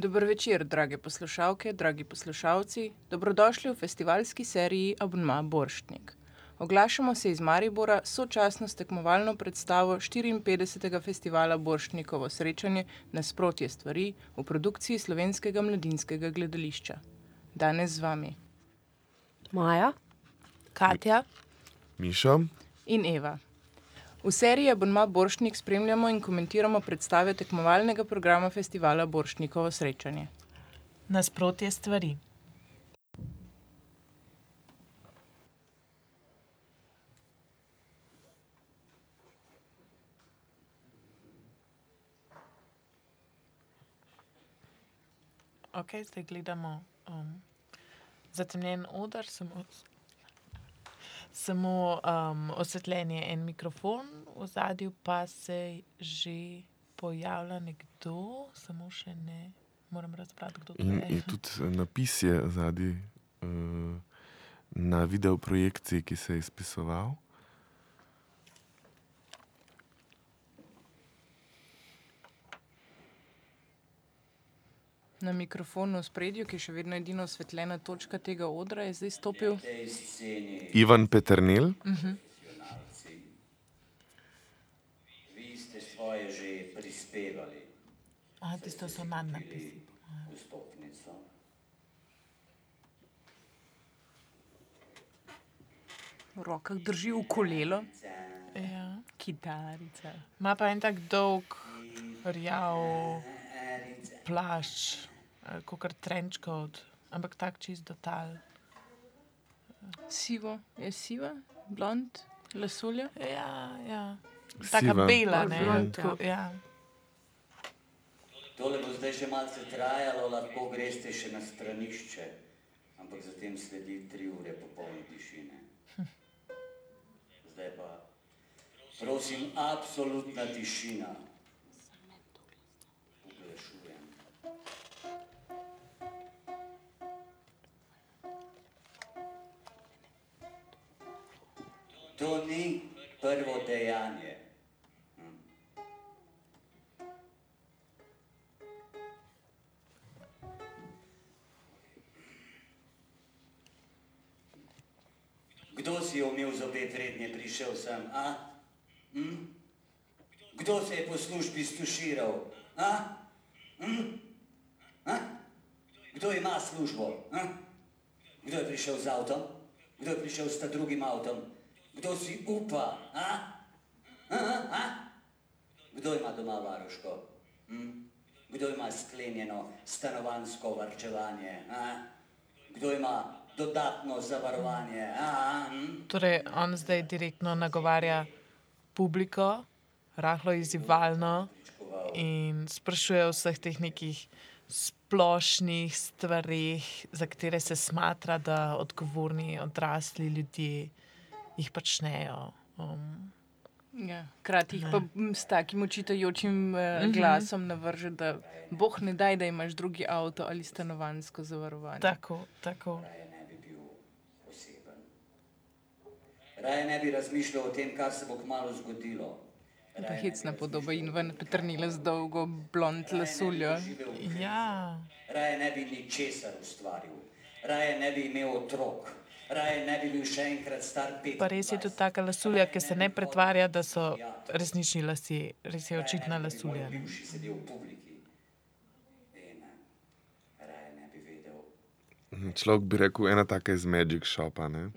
Dobro večer, drage poslušalke, dragi poslušalci. Dobrodošli v festivalski seriji Abonma Borštnik. Oglašamo se iz Maribora sočasno s tekmovalno predstavo 54. festivala Borštnikovo srečanje Nasprotje stvari v produkciji slovenskega mladinskega gledališča. Danes z vami Maja, Katja, Miša, in Eva. V seriji Abonma Borštnik spremljamo in komentiramo predstave tekmovalnega programa festivala Borštnikovo srečanje. nasprotje stvari. Ok, zdaj gledamo um, zatemnjen oder, samo, samo um, osvetljen je en mikrofon, v zadju pa se že pojavlja nekdo, samo še ne moram razbrati, kdo to in, je. in tudi napis je zadnji uh, na video projekciji, ki se je izpisoval. Na mikrofonu v spredju, ki je še vedno edina osvetljena točka tega odra, je zdaj stopil Ivan Peternel, Vi ste svoje že prispevali A, tisto so manj napisi. vstopnico. v rokah, drži ukulelo, Ja. kitarica. Ima pa en tak dolg, rjav plašč, kot trenčkot, ampak tak čist do tal. Sivo, je siva, blond, lasulja. Ja, ja. Taka Siva. bela, ne? blond, Tako, ja. Tole bo zdaj še malce trajalo, lahko greste še na stranišče, ampak zatem sledi tri ure popolne tišine. Zdaj pa, prosim, absolutna tišina. To ni prvo dejanje. Kdo si je umil zobe, preden je prišel sem? A? Hm? Kdo se je po službi stuširal? A? Hm? A? Kdo ima službo? A? Kdo je prišel z avtom? Kdo je prišel s ta drugim avtom? Kdo si upa? A? A? A? Kdo ima doma varuško? Hm? Kdo ima sklenjeno stanovansko varčevanje? A? Kdo ima dodatno zavarovanje? A? Hm? Torej, on zdaj direktno nagovarja publiko, rahlo izzivalno in sprašuje o vseh teh nekih splošnih stvarih, za katere se smatra, da odgovorni odrasli ljudje jih počnejo. Um, Ja, Hkrati jih pa s takim učitajočim uh, glasom navrže, da boh ne daj, da imaš drugi avto ali stanovansko zavarovanje. tako, tako. Raje ne bi bil poseben. Raje ne bi razmišljal o tem, kar se bo kmalo zgodilo. Pa hecna podoba in ven petrnila z dolgo blond lasuljo. Ja, Raje ne bi ničesar ustvaril, raje ne bi imel otrok, raje ne bi bil še enkrat star pet. pa res je tudi taka lasulja, ki se ne pretvarja, da so resnični lasje, res je očitna lasulja. Človek bi rekel, ena taka iz Magic Shopa. Ne?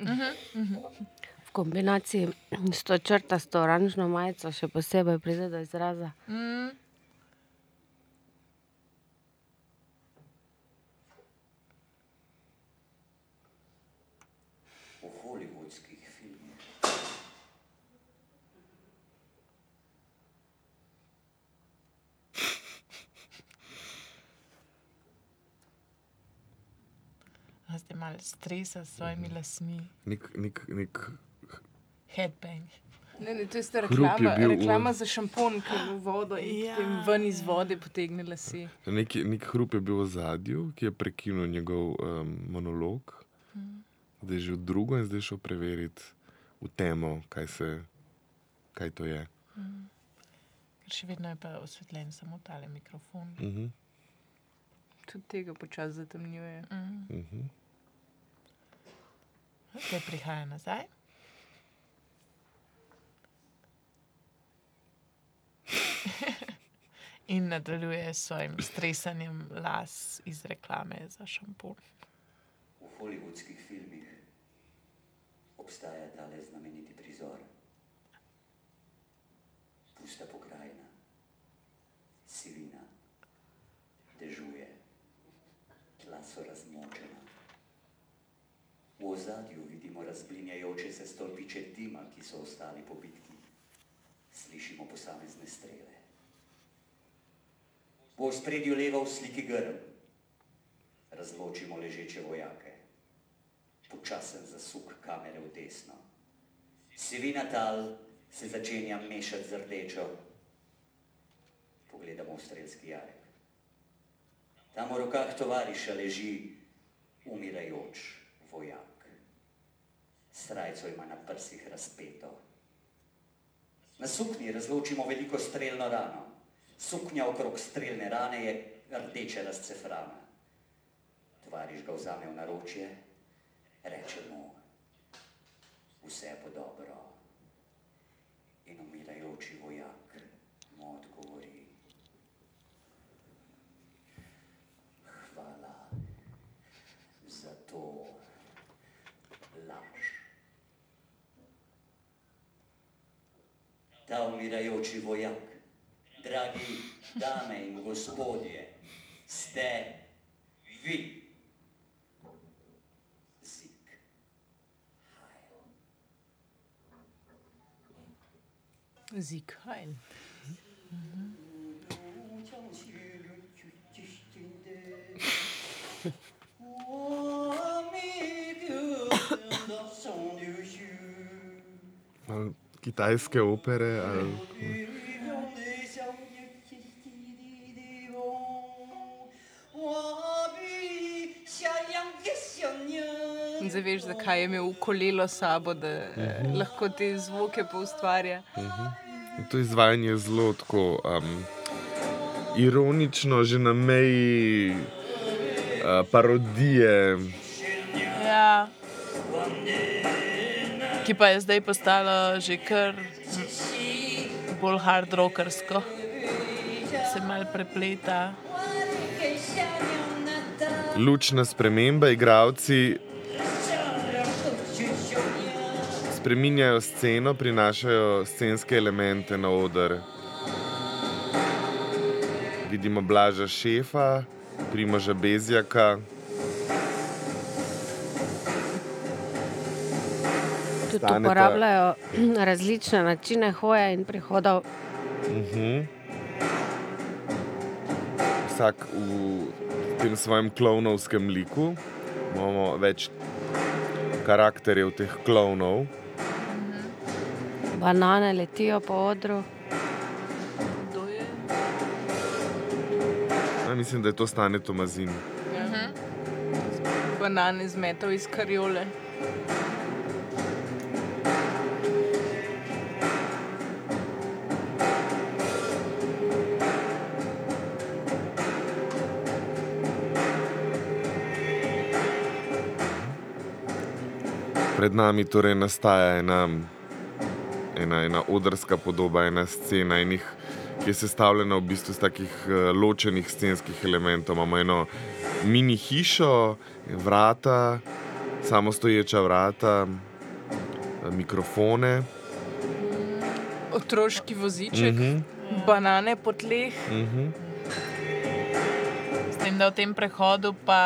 v kombinaciji s to črtasto oranžno majico še posebej pride do izraza. v A Zdaj malo stresa s svojimi lasmi, Nek, nek, nek headbang. Ne, ne, to je sta Hrup je reklama, v- reklama za šampon, ki v vodo in Ja, ja, ven iz vode potegne lase. Nek, nek hrup je bil v zadju, ki je prekinil njegov um, monolog, zdaj je že v drugo in zdaj je šel preveriti v temo, kaj, se, kaj to je. Ker še vedno je pa osvetljen samo tale mikrofon. Mhm. Tudi tega počasi zatemnjuje. Mhm. Zdaj prihaja nazaj. In nadaljuje s svojim stresanjem las iz reklame za šampon. V hollywoodskih filmih obstaja tale znameniti prizor. Pusta pokrajina, sivina, dežuje, tla so razmočena. V ozadju vidimo razblinjajoče se stolpiče dima, ki so ostali po bitki. Slišimo posamezne strele. V spredju leva v sliki grm. Razločimo ležeče vojake. Počasen zasuk kamere v desno. Sivina tal se začenja mešati z rdečo. Pogledamo v strelski jarek. Tam v rokah tovariša leži umirajoč vojak. Srajco ima na prsih razpeto. Na suknji razločimo veliko strelno rano. Suknja okrog strelne rane je rdeče razcefrana. Tovariš ga vzame v naročje, reče mu, vse bo dobro. In umirajoči vojak Ta umirajoči vojak, dragi dame in gospodje, ste vi. Zik. Heil. Zik heil. Ali kitajske opere, ali zdaj veš, zakaj je imel kolelo sabo, da eh, lahko te zvoke poustvarja. In To izvajanje je zelo tako um, ironično, že na meji uh, parodije. Ja. Ki pa je zdaj postalo že kar bolj hard rockersko, se malo prepleta. Lučna sprememba, igravci spreminjajo sceno, prinašajo scenske elemente na oder. Vidimo Blaža Šefa, Primoža Bezjaka, Tudi Staneta. uporabljajo različne načine hoje in prihodov. vsak v tem svojem klovnovskem liku. Imamo več karakterjev teh klovnov. Banane letijo po odru. Ja, mislim, da je to stane Tomazin. Banane zmetal iz kariole. Pred nami torej nastaja ena, ena, ena odrska podoba, ena scena, enih, ki je sestavljena v bistvu iz takih eh, ločenih scenskih elementov. Imamo eno mini hišo, vrata, samostoječa vrata, eh, mikrofone. Otroški voziček, Mhm. banane po tleh. Mhm. S tem, da v tem prehodu pa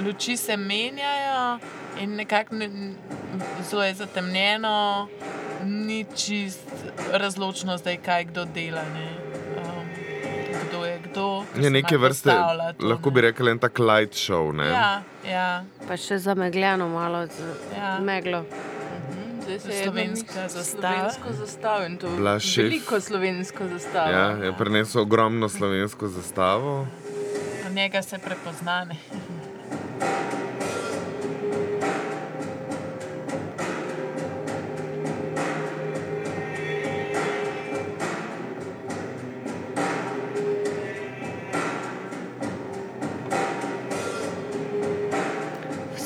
luči se menjajo in nekako ne- zelo je zatemnjeno, ni čist razločno zdaj, kaj kdo dela. Ne? Um, kdo je kdo. Je se neke vrste, to, lahko ne. bi rekli, en tak light show. Ne? Ja, ja. Pa še zamegljeno malo z Ja. meglo. Zdaj se je Slovenska zastava. Slovensko zastavo veliko slovensko zastavo. Ja, je prinesel ogromno slovensko zastavo. Na njega se prepoznane.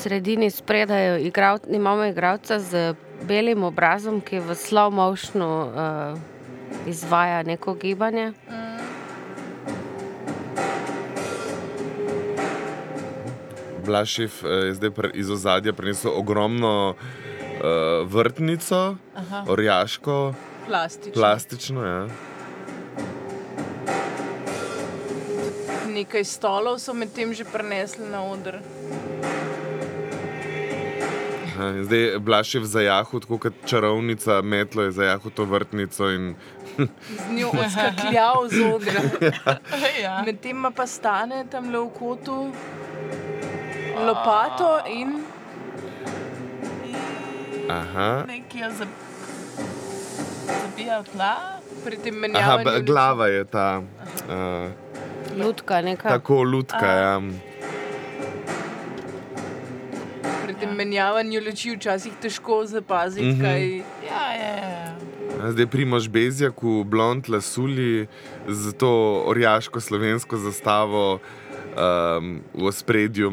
Sredini spredaj igrav, imamo igralca z belim obrazom, ki v slow motionu uh, izvaja neko gibanje. Blašev je zdaj iz ozadja prinesel ogromno uh, vrtnico, Aha. orjaško, Plastično. plastično. Ja. Nekaj stolov so medtem že prenesli na oder. Aha, Zdaj je Blašev zajahu, tako kot čarovnica, metlo je zajahu to vrtnico. In, Z njo odskakljal z odra. ja. Medtem ima pa stane tam le v kotu lopato in aha, Nekaj je zab... zabijal tla. pri tem aha, menjavanju. ba- luči- glava je ta. Uh, Lutka, neka. tako lutka. Ja. Pri tem menjavanju luči včasih težko zapaziti, mm -hmm. kaj Ja, ja, ja. Ja, Zdaj primož Bezjak v blond lasuli z to orjaško slovensko zastavo um, v spredju,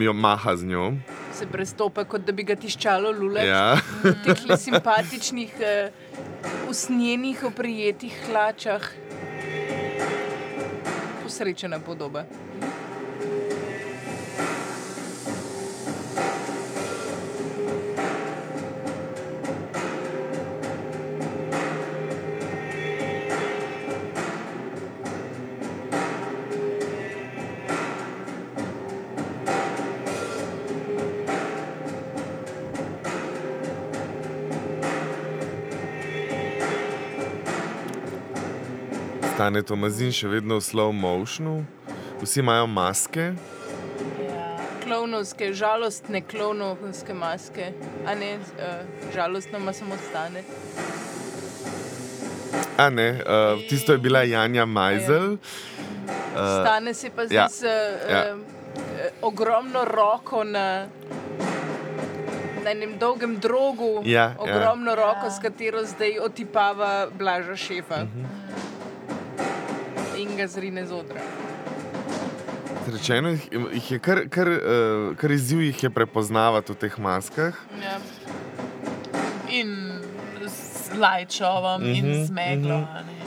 jo maha z njo. se prestopa, kot da bi ga tiščalo lule. Ja. V teh simpatičnih, uh, usnjenih, oprijetih hlačah. Posrečena podoba. Stane Tomazin še vedno v slow motionu, vsi imajo maske. ja. Klovnovske, žalostne klovnovske maske, a ne, uh, žalostno ima samo stane. A ne, uh, tisto je bila Janja Majzel. Uh, Stane se pa zdaj ja, ja, z uh, ja. ja. ogromno roko na, na enem dolgem drogu, Ja, ja. ogromno ja. roko, s katero zdaj otipava Blaža šefa. Uh Mhm. -huh. In ga zrine z odra. Rečeno jih, jih je kar, kar, uh, kar izziv jih je prepoznavati v teh maskah. Ja. In z lajčovom, mm -hmm, in Mhm, z meglo. a ne, ja.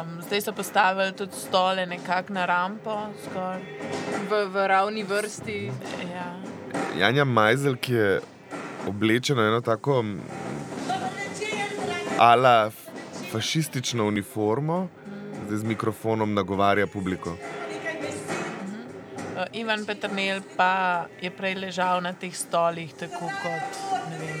Um, zdaj so postavili tudi stole nekako na rampo. Skor. V, v ravni vrsti. Ja. Janja Majzel, ki je oblečena v eno tako mm, ala fašistično uniformo, zdaj z mikrofonom nagovarja publiko. Uh, Ivan Petrnel pa je prej ležal na teh stolih, tako kot ne vem,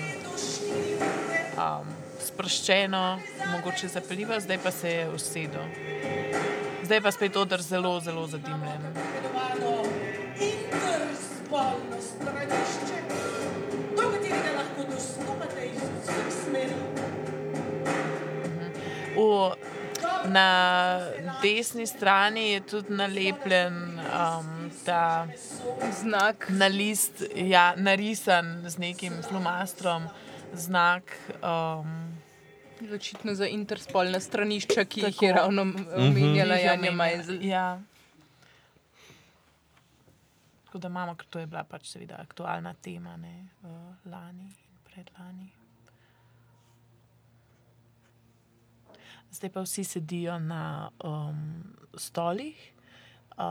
um, sproščeno, mogoče zapeljivo, zdaj pa se je usedel. Zdaj pa spet odr zelo, zelo zadimljen. interspolno stranišče, V, na desni strani je tudi nalepljen um, ta Znak. na list, ja, narisan z nekim flomastrom, znak. Um, Očitno za interspolna stranišča, ki jih Tako. je ravno omenjala jih je Janja. Majzel. Ja. Tako da imamo, ker to je bila pač seveda aktualna tema ne, uh, lani in predlani. Zdaj pa vsi sedijo na um, stolih, uh,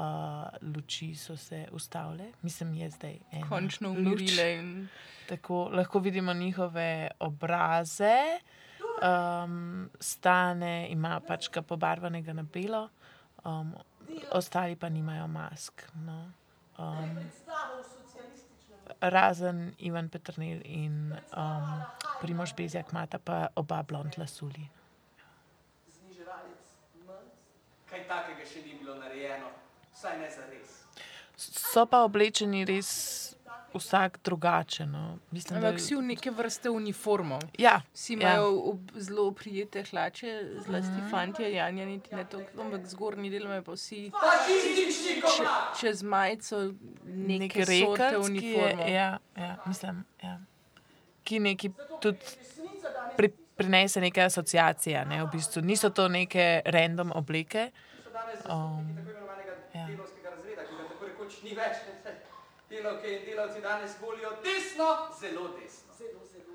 luči so se ustavile, mislim, je zdaj ena Končno umirile. In... Tako lahko vidimo njihove obraze. Um, stane ima pač ga pobarvanega na belo, um, ostali pa nimajo mask. No. Um, razen Ivan Petrnil in um, Primož Bezjak imata pa oba blond lasuli. Kaj takega še ni bilo narejeno, vsaj ne za res. So pa oblečeni res vsak drugače. No. Mislim, Ampak si v neke vrste uniformo. ja, Vsi ja. imajo ob, zelo prijete hlače, zlasti mm. fantje, Janja niti ne toliko, ampak zgornji del imajo pa vsi če, čez majico neke, nek neke uniformo. je, ja, ja, mislim, ja. ki neki tudi pri, prinese neke asociacije. Ne, v bistvu. Niso to neke random oblike. Um, ja. Ni več. Delavke in delavci danes volijo desno, zelo desno. Zelo, zelo.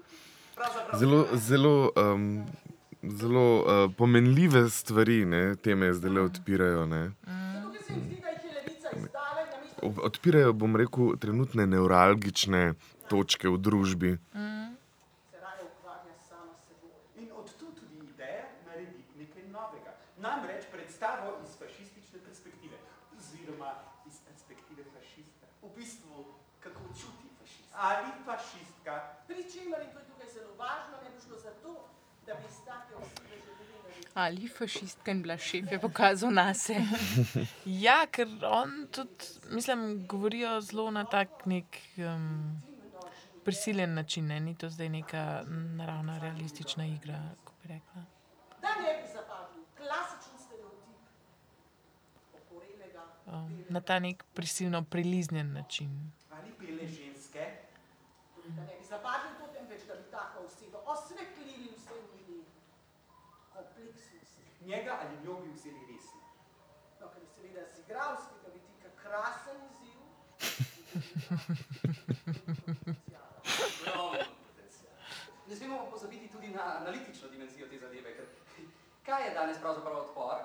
Zelo, zelo, um, zelo uh, pomenljive stvari, ne, teme zdaj le odpirajo. Ne. Odpirajo, bom rekel, trenutne nevralgične točke v družbi. se raje ukvarja sama s seboj. In od tu tudi ideja narediti nekaj novega. Namreč predstavo iz fašistične perspektive, oziroma iz perspektive fašista. v bistvu, kako čuti fašist. Ali fašistka. Pri čemer, in to je tukaj zelo važno, ne bi šlo za to, da bi iz take osebe želeli. Ali fašistka in bila šef je pokazal na se. Ja, ker on tudi, mislim, govorijo zelo na tak nek um, prisiljen način. Ne? Ni to zdaj neka naravna, realistična igra, kako bi rekla. Da ne bi zapadli klasičen stereotip okorelega, Um, na ta nek prisilno priliznjen način. Ali bele bi v to, temveč da bi tako osebo osvetlili vse njeni kompleksnosti. Njega ali njo bi vzeli resno. No, ker je seveda z igralskega vidika krasen izziv. Ne smemo pa pozabiti tudi na analitično dimenzijo te zadeve, ker kaj je danes pravzaprav odpor?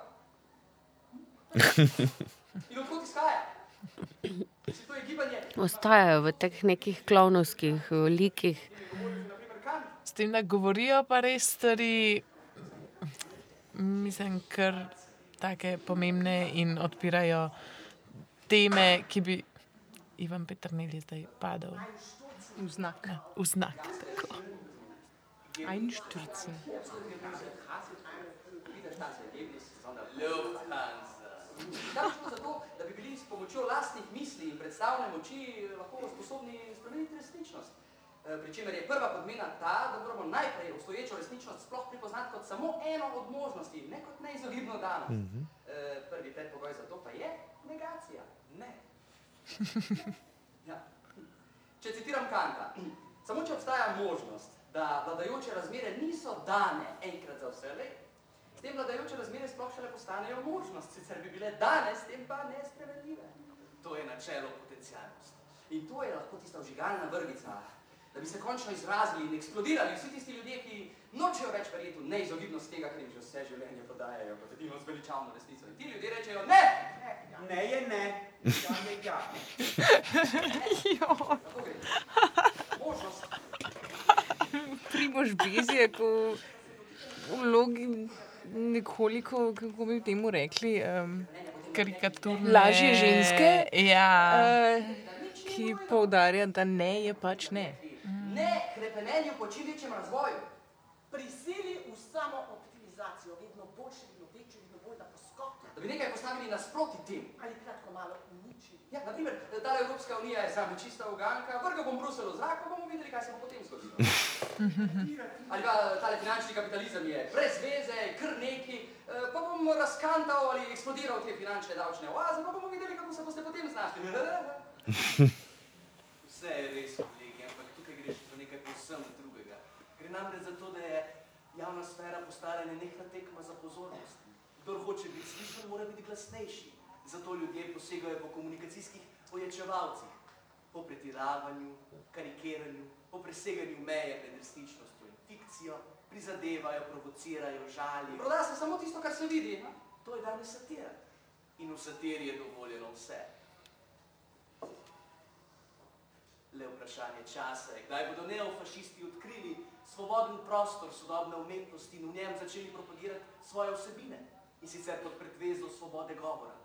In odkot izhaja? Se to je gibanje, Ostajajo v teh nekih klovnovskih eh, likih. S tem, da govorijo pa res stvari, mislim, kar take pomembne in odpirajo teme, ki bi Ivan Petrnil zdaj padel V znak. v znak. Tako. Einstürzen. Lufthansa. Pomočjo lastnih misli in predstavne moči lahko sposobni spremeniti resničnost. Eh, Pri čemer je prva podmena ta, da moramo najprej obstoječo resničnost sploh prepoznati kot samo eno od možnosti, ne kot neizogibno danost. Eh, Prvi predpogoj za to pa je negacija. Ne. Ja. Če citiram Kanta, samo če obstaja možnost, da vladajoče razmere niso dane enkrat za vselej, s tem vladajoče razmere sploh šele postanejo možnost, sicer bi bile danes, tem pa nespremenljive. To je načelo potencialnosti. In to je lahko tista vžigalna vrvica, da bi se končno izrazili in eksplodirali vsi tisti ljudje, ki nočejo več verjeti v neizogibnost tega, kar jim že vse življenje podajajo kot edino zveličavno resnico. In ti ljudje rečejo ne! Ne je ne, ja je ja. Tako gre. Možnost Primož Bezjak v vlogi nekoliko, kako bi temu rekli, um, Karikaturne. Lažje ženske? Ja. uh, ki poudarja, da ne je pač ne. ne krepenenju po čim večjem razvoju. Prisili v samooptimizacijo, vedno boljše, vedno večje, vedno bolj da poskoki. Da bi nekaj postavili nasproti tem. Ali kratko malo. Ja, naprimer, ta Evropska unija je zame čista uganka, vrga bom Bruselj v zrak, pa bomo videli, kaj se bo potem zgodilo. Ali pa tale finančni kapitalizem je brez veze, kar neki, eh, pa bom razkantal ali eksplodiral te finančne davčne oaze, pa bomo videli, kako se boste potem znašli. Vse je res, kolegi, ampak tukaj gre še za nekaj povsem drugega. Gre namreč za to, da je javna sfera postala nenehna tekma za pozornost. Kdor hoče biti slišan, mora biti glasnejši. Zato ljudje posegajo po komunikacijskih poječevalcih, po pretiravanju, karikiranju, po preseganju meje med resničnostjo in fikcijo, prizadevajo, provocirajo, žalijo. Proda se samo tisto, kar se vidi. No? To je danes satira. In v satiri je dovoljeno vse. Le vprašanje časa je, kdaj bodo neofašisti odkrili svoboden prostor sodobne umetnosti in v njem začeli propagirati svoje vsebine. In sicer pod pretvezo svobode govora.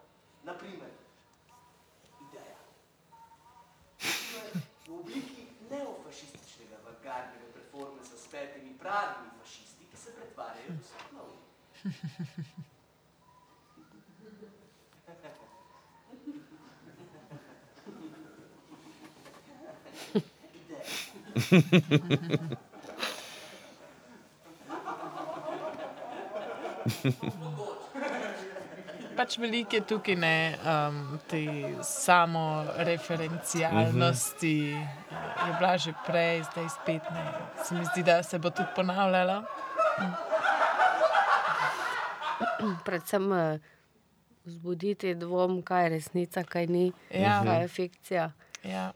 Naprimer, ideja. V obliki neofašističnega avantgardnega performansa s petimi pravimi fašisti, ki se pretvarjajo, da so novi. Ideja. Pač veliko je tukaj ne, um, te samoreferencialnosti, je bila že prej, zdaj spet ne. Se mi zdi, da se bo tudi ponavljala. Predvsem eh, vzbuditi dvom, kaj je resnica, kaj ni, Ja. kaj je fikcija. Ja.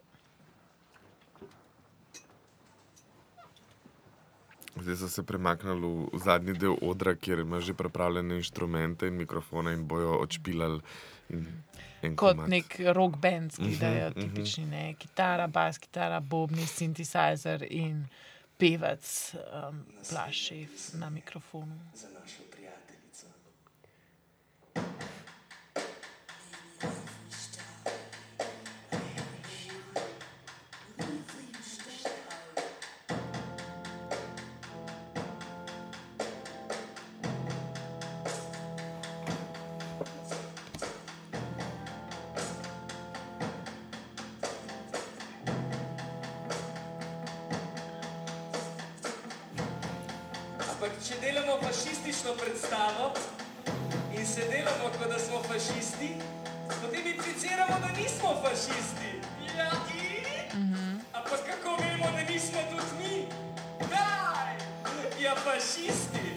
Zdaj so se premaknili v, v zadnji del odra, kjer ima že pripravljene inštrumente in mikrofone in bojo odšpilali. In, en Kot komad. nek rock band, ki dajo Mhm, mhm. tipični, ne, kitara, bas, kitara, bobni, synthesizer in pevec, um, plaši na mikrofonu. Predstavo in se delamo, kot da smo fašisti, potem impliciramo, da nismo fašisti. Ja, in? Ampak kako vemo, da nismo tudi mi? Kaj? Ja, fašisti.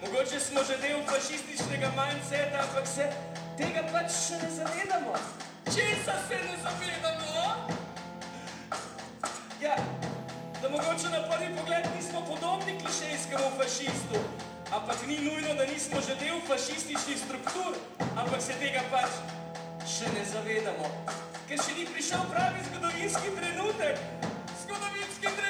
Mogoče smo že del fašističnega mindseta, ampak se tega pač še ne zavedamo. Česa se ne zavedamo? Ja, da mogoče na prvi pogled nismo podobni klišejskemu fašistu, ampak ni nujno, da nismo že del fašističnih struktur, ampak se tega pač še ne zavedamo. Ker še ni prišel pravi zgodovinski trenutek. Zgodovinski trenutek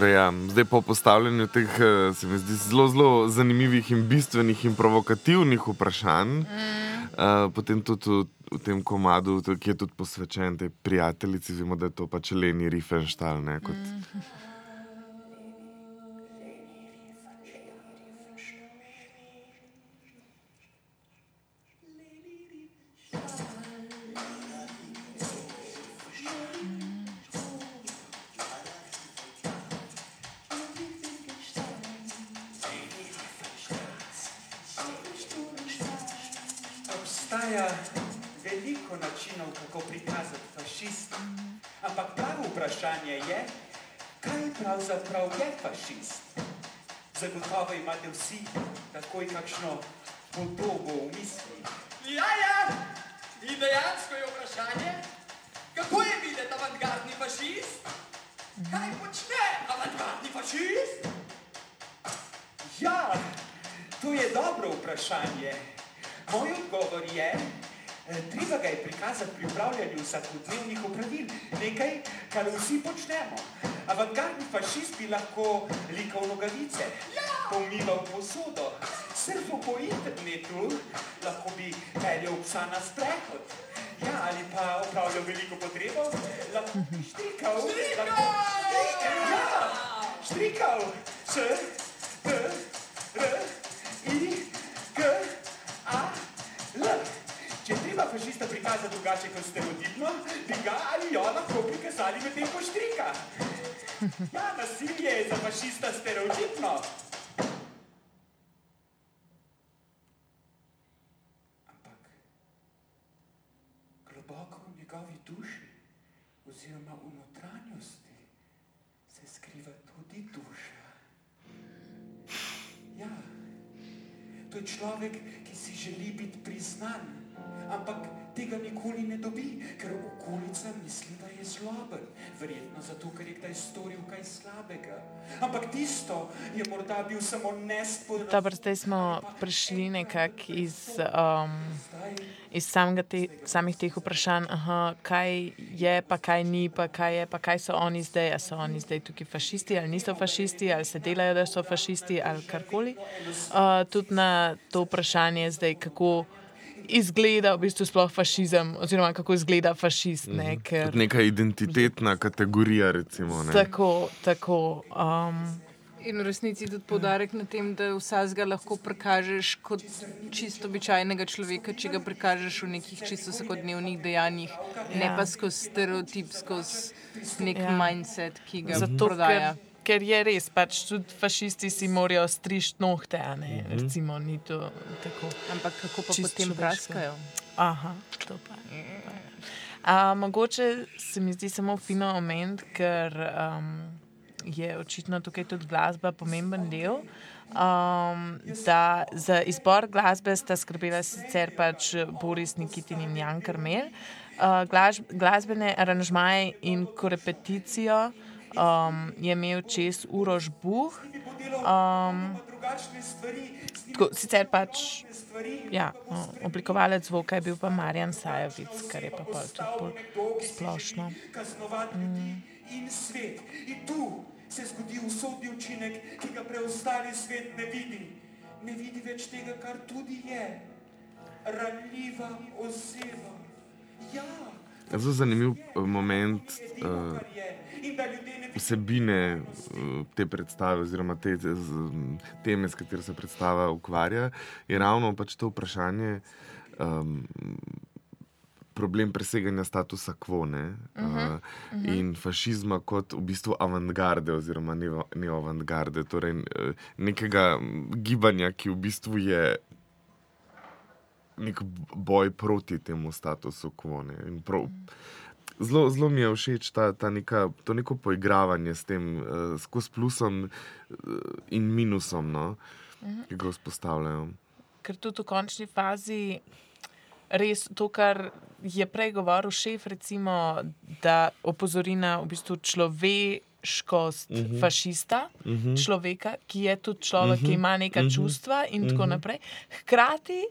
Torej, ja, zdaj po postavljanju teh, eh, se mi zdi, zelo, zelo zanimivih in bistvenih in provokativnih vprašanj, mm. uh, potem tudi v, v tem komadu, ki je tudi posvečen tej prijateljici, vemo, da je to pač Leni Riefenstahl. Ne, kot, mm. Pravzaprav je fašist? Zagotovo imate vsi takoj kakšno podobo v mislih. Ja, ja, in dejansko je vprašanje, kako je videti avantgardni fašist? Kaj počne avantgardni fašist? Ja, to je dobro vprašanje. Moj odgovor je, treba ga je prikazati pri upravljanju vsakodnevnih opravil, nekaj, kar vsi počnemo. Avantgardni fašist bi lahko likal nogavice, pomival posodo, surfal po internetu, lahko bi peljal psa na sprehod. Ja, ali pa upravljal veliko potrebo, lahko bi štrikal. Lahko... Ja, štrikal. S, T, R, I, K, A, L. Treba fašista prikazati drugače kot stereotipno, bi ga ali jo lahko prikazali medtem ko štrika. Ja, nasilje je za fašista stereotipno. Ampak globoko v njegovi duši oziroma v notranjosti se skriva tudi duša. Ja, to je človek, ki si želi biti priznan, ampak tega nikoli ne dobi, ker okolica misli, da je zloben. Verjetno zato, ker je kdaj storil kaj slabega. Ampak tisto je morda bil samo nespodobno. Dobro, zdaj smo prišli nekako iz, um, iz te, samih teh vprašanj, aha, kaj je, pa kaj ni, pa kaj je, pa kaj so oni zdaj. Ali so oni zdaj tukaj fašisti, ali niso fašisti, ali se delajo, da so fašisti, ali karkoli. Uh, tudi na to vprašanje zdaj, kako izgleda v bistvu sploh fašizem, oziroma kako izgleda fašist. Ne, Kot ker, neka identitetna kategorija, recimo. Ne? tako, tako. Um, In v resnici tudi podarek na tem, da vsakega lahko prikažeš kot čisto običajnega človeka, če ga prikažeš v nekih čisto vsakodnevnih dejanjih, ne Ja. pa skozi stereotip, skozi nek Ja. mindset, ki ga Zato, prodaja. ker, ker je res, pač tudi fašisti si morajo strišti nohte, a ne, recimo, ni to tako. Ampak kako pa Čisto potem praskajo? Aha, to pa pa je. A, mogoče se mi zdi samo fino omeniti, ker um, je očitno tukaj tudi glasba pomemben del. Um, da za izbor glasbe sta skrbela sicer pač Boris Nikitin in Jan Karmel. Uh, glasbene aranžmaje in korepeticijo um, je imel čez Uroš Buh. Um, tako, sicer pač Ja, no, oblikovalec zvoka je bil pa Marjan Sajovic, kar je pa pol tudi bolj splošno. svet. In tu se zgodi usodni učinek, ki ga preostali svet ne vidi. Ne vidi več tega, kar tudi je. Ranljiva oseba. Ja, Zelo zanimiv eh, moment uh, vsebine uh, te predstave, oziroma te z, z, teme, s katero se predstava ukvarja, je ravno pač to vprašanje. Um, Problem preseganja statusa quo uh -huh, uh -huh. in fašizma kot v bistvu avantgarde, oziroma neoavantgarde, torej eh, nekega gibanja, ki v bistvu je nek boj proti temu statusu quo. Prav- Zelo, zelo mi je všeč ta, ta neka, to neko poigravanje s tem, uh, skozi plusom uh, in minusom, no, ki ga vzpostavljajo. Ker tudi v končni fazi res to, kar je prej govoril šef, recimo, da opozori na v bistvu človeškost uh -huh. fašista, uh -huh. človeka, ki je tudi človek, uh -huh. ki ima neka uh -huh. čustva in uh -huh. tako naprej. Hkrati.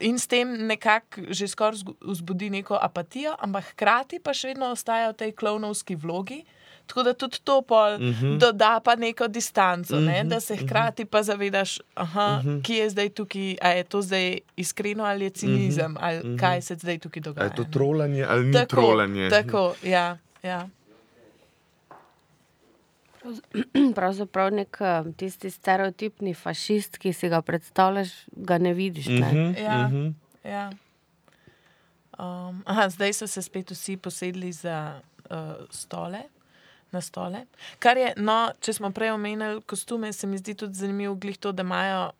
In s tem nekako že skoraj vzbudi neko apatijo, ampak hkrati pa še vedno ostaja v tej klovnovski vlogi. Tako da tudi to pol uh -huh. doda pa neko distanco, uh -huh. ne? da se hkrati pa zavedaš, aha, uh -huh. ki je zdaj tukaj, a je to zdaj iskreno ali je cinizem, uh -huh. ali uh -huh. kaj se zdaj tukaj dogaja. je to trolanje ali ni tako, trolanje? Tako, ja. ja. Pravzaprav nek eh, tisti stereotipni fašist, ki si ga predstavljaš, ga ne vidiš. Ne? Mhm, Ja, mhm. ja. Um, aha, zdaj so se spet vsi posedli za uh, stole. Na stole. Kar je, no, če smo prej omenili kostume, se mi zdi tudi zanimivo, to, da imajo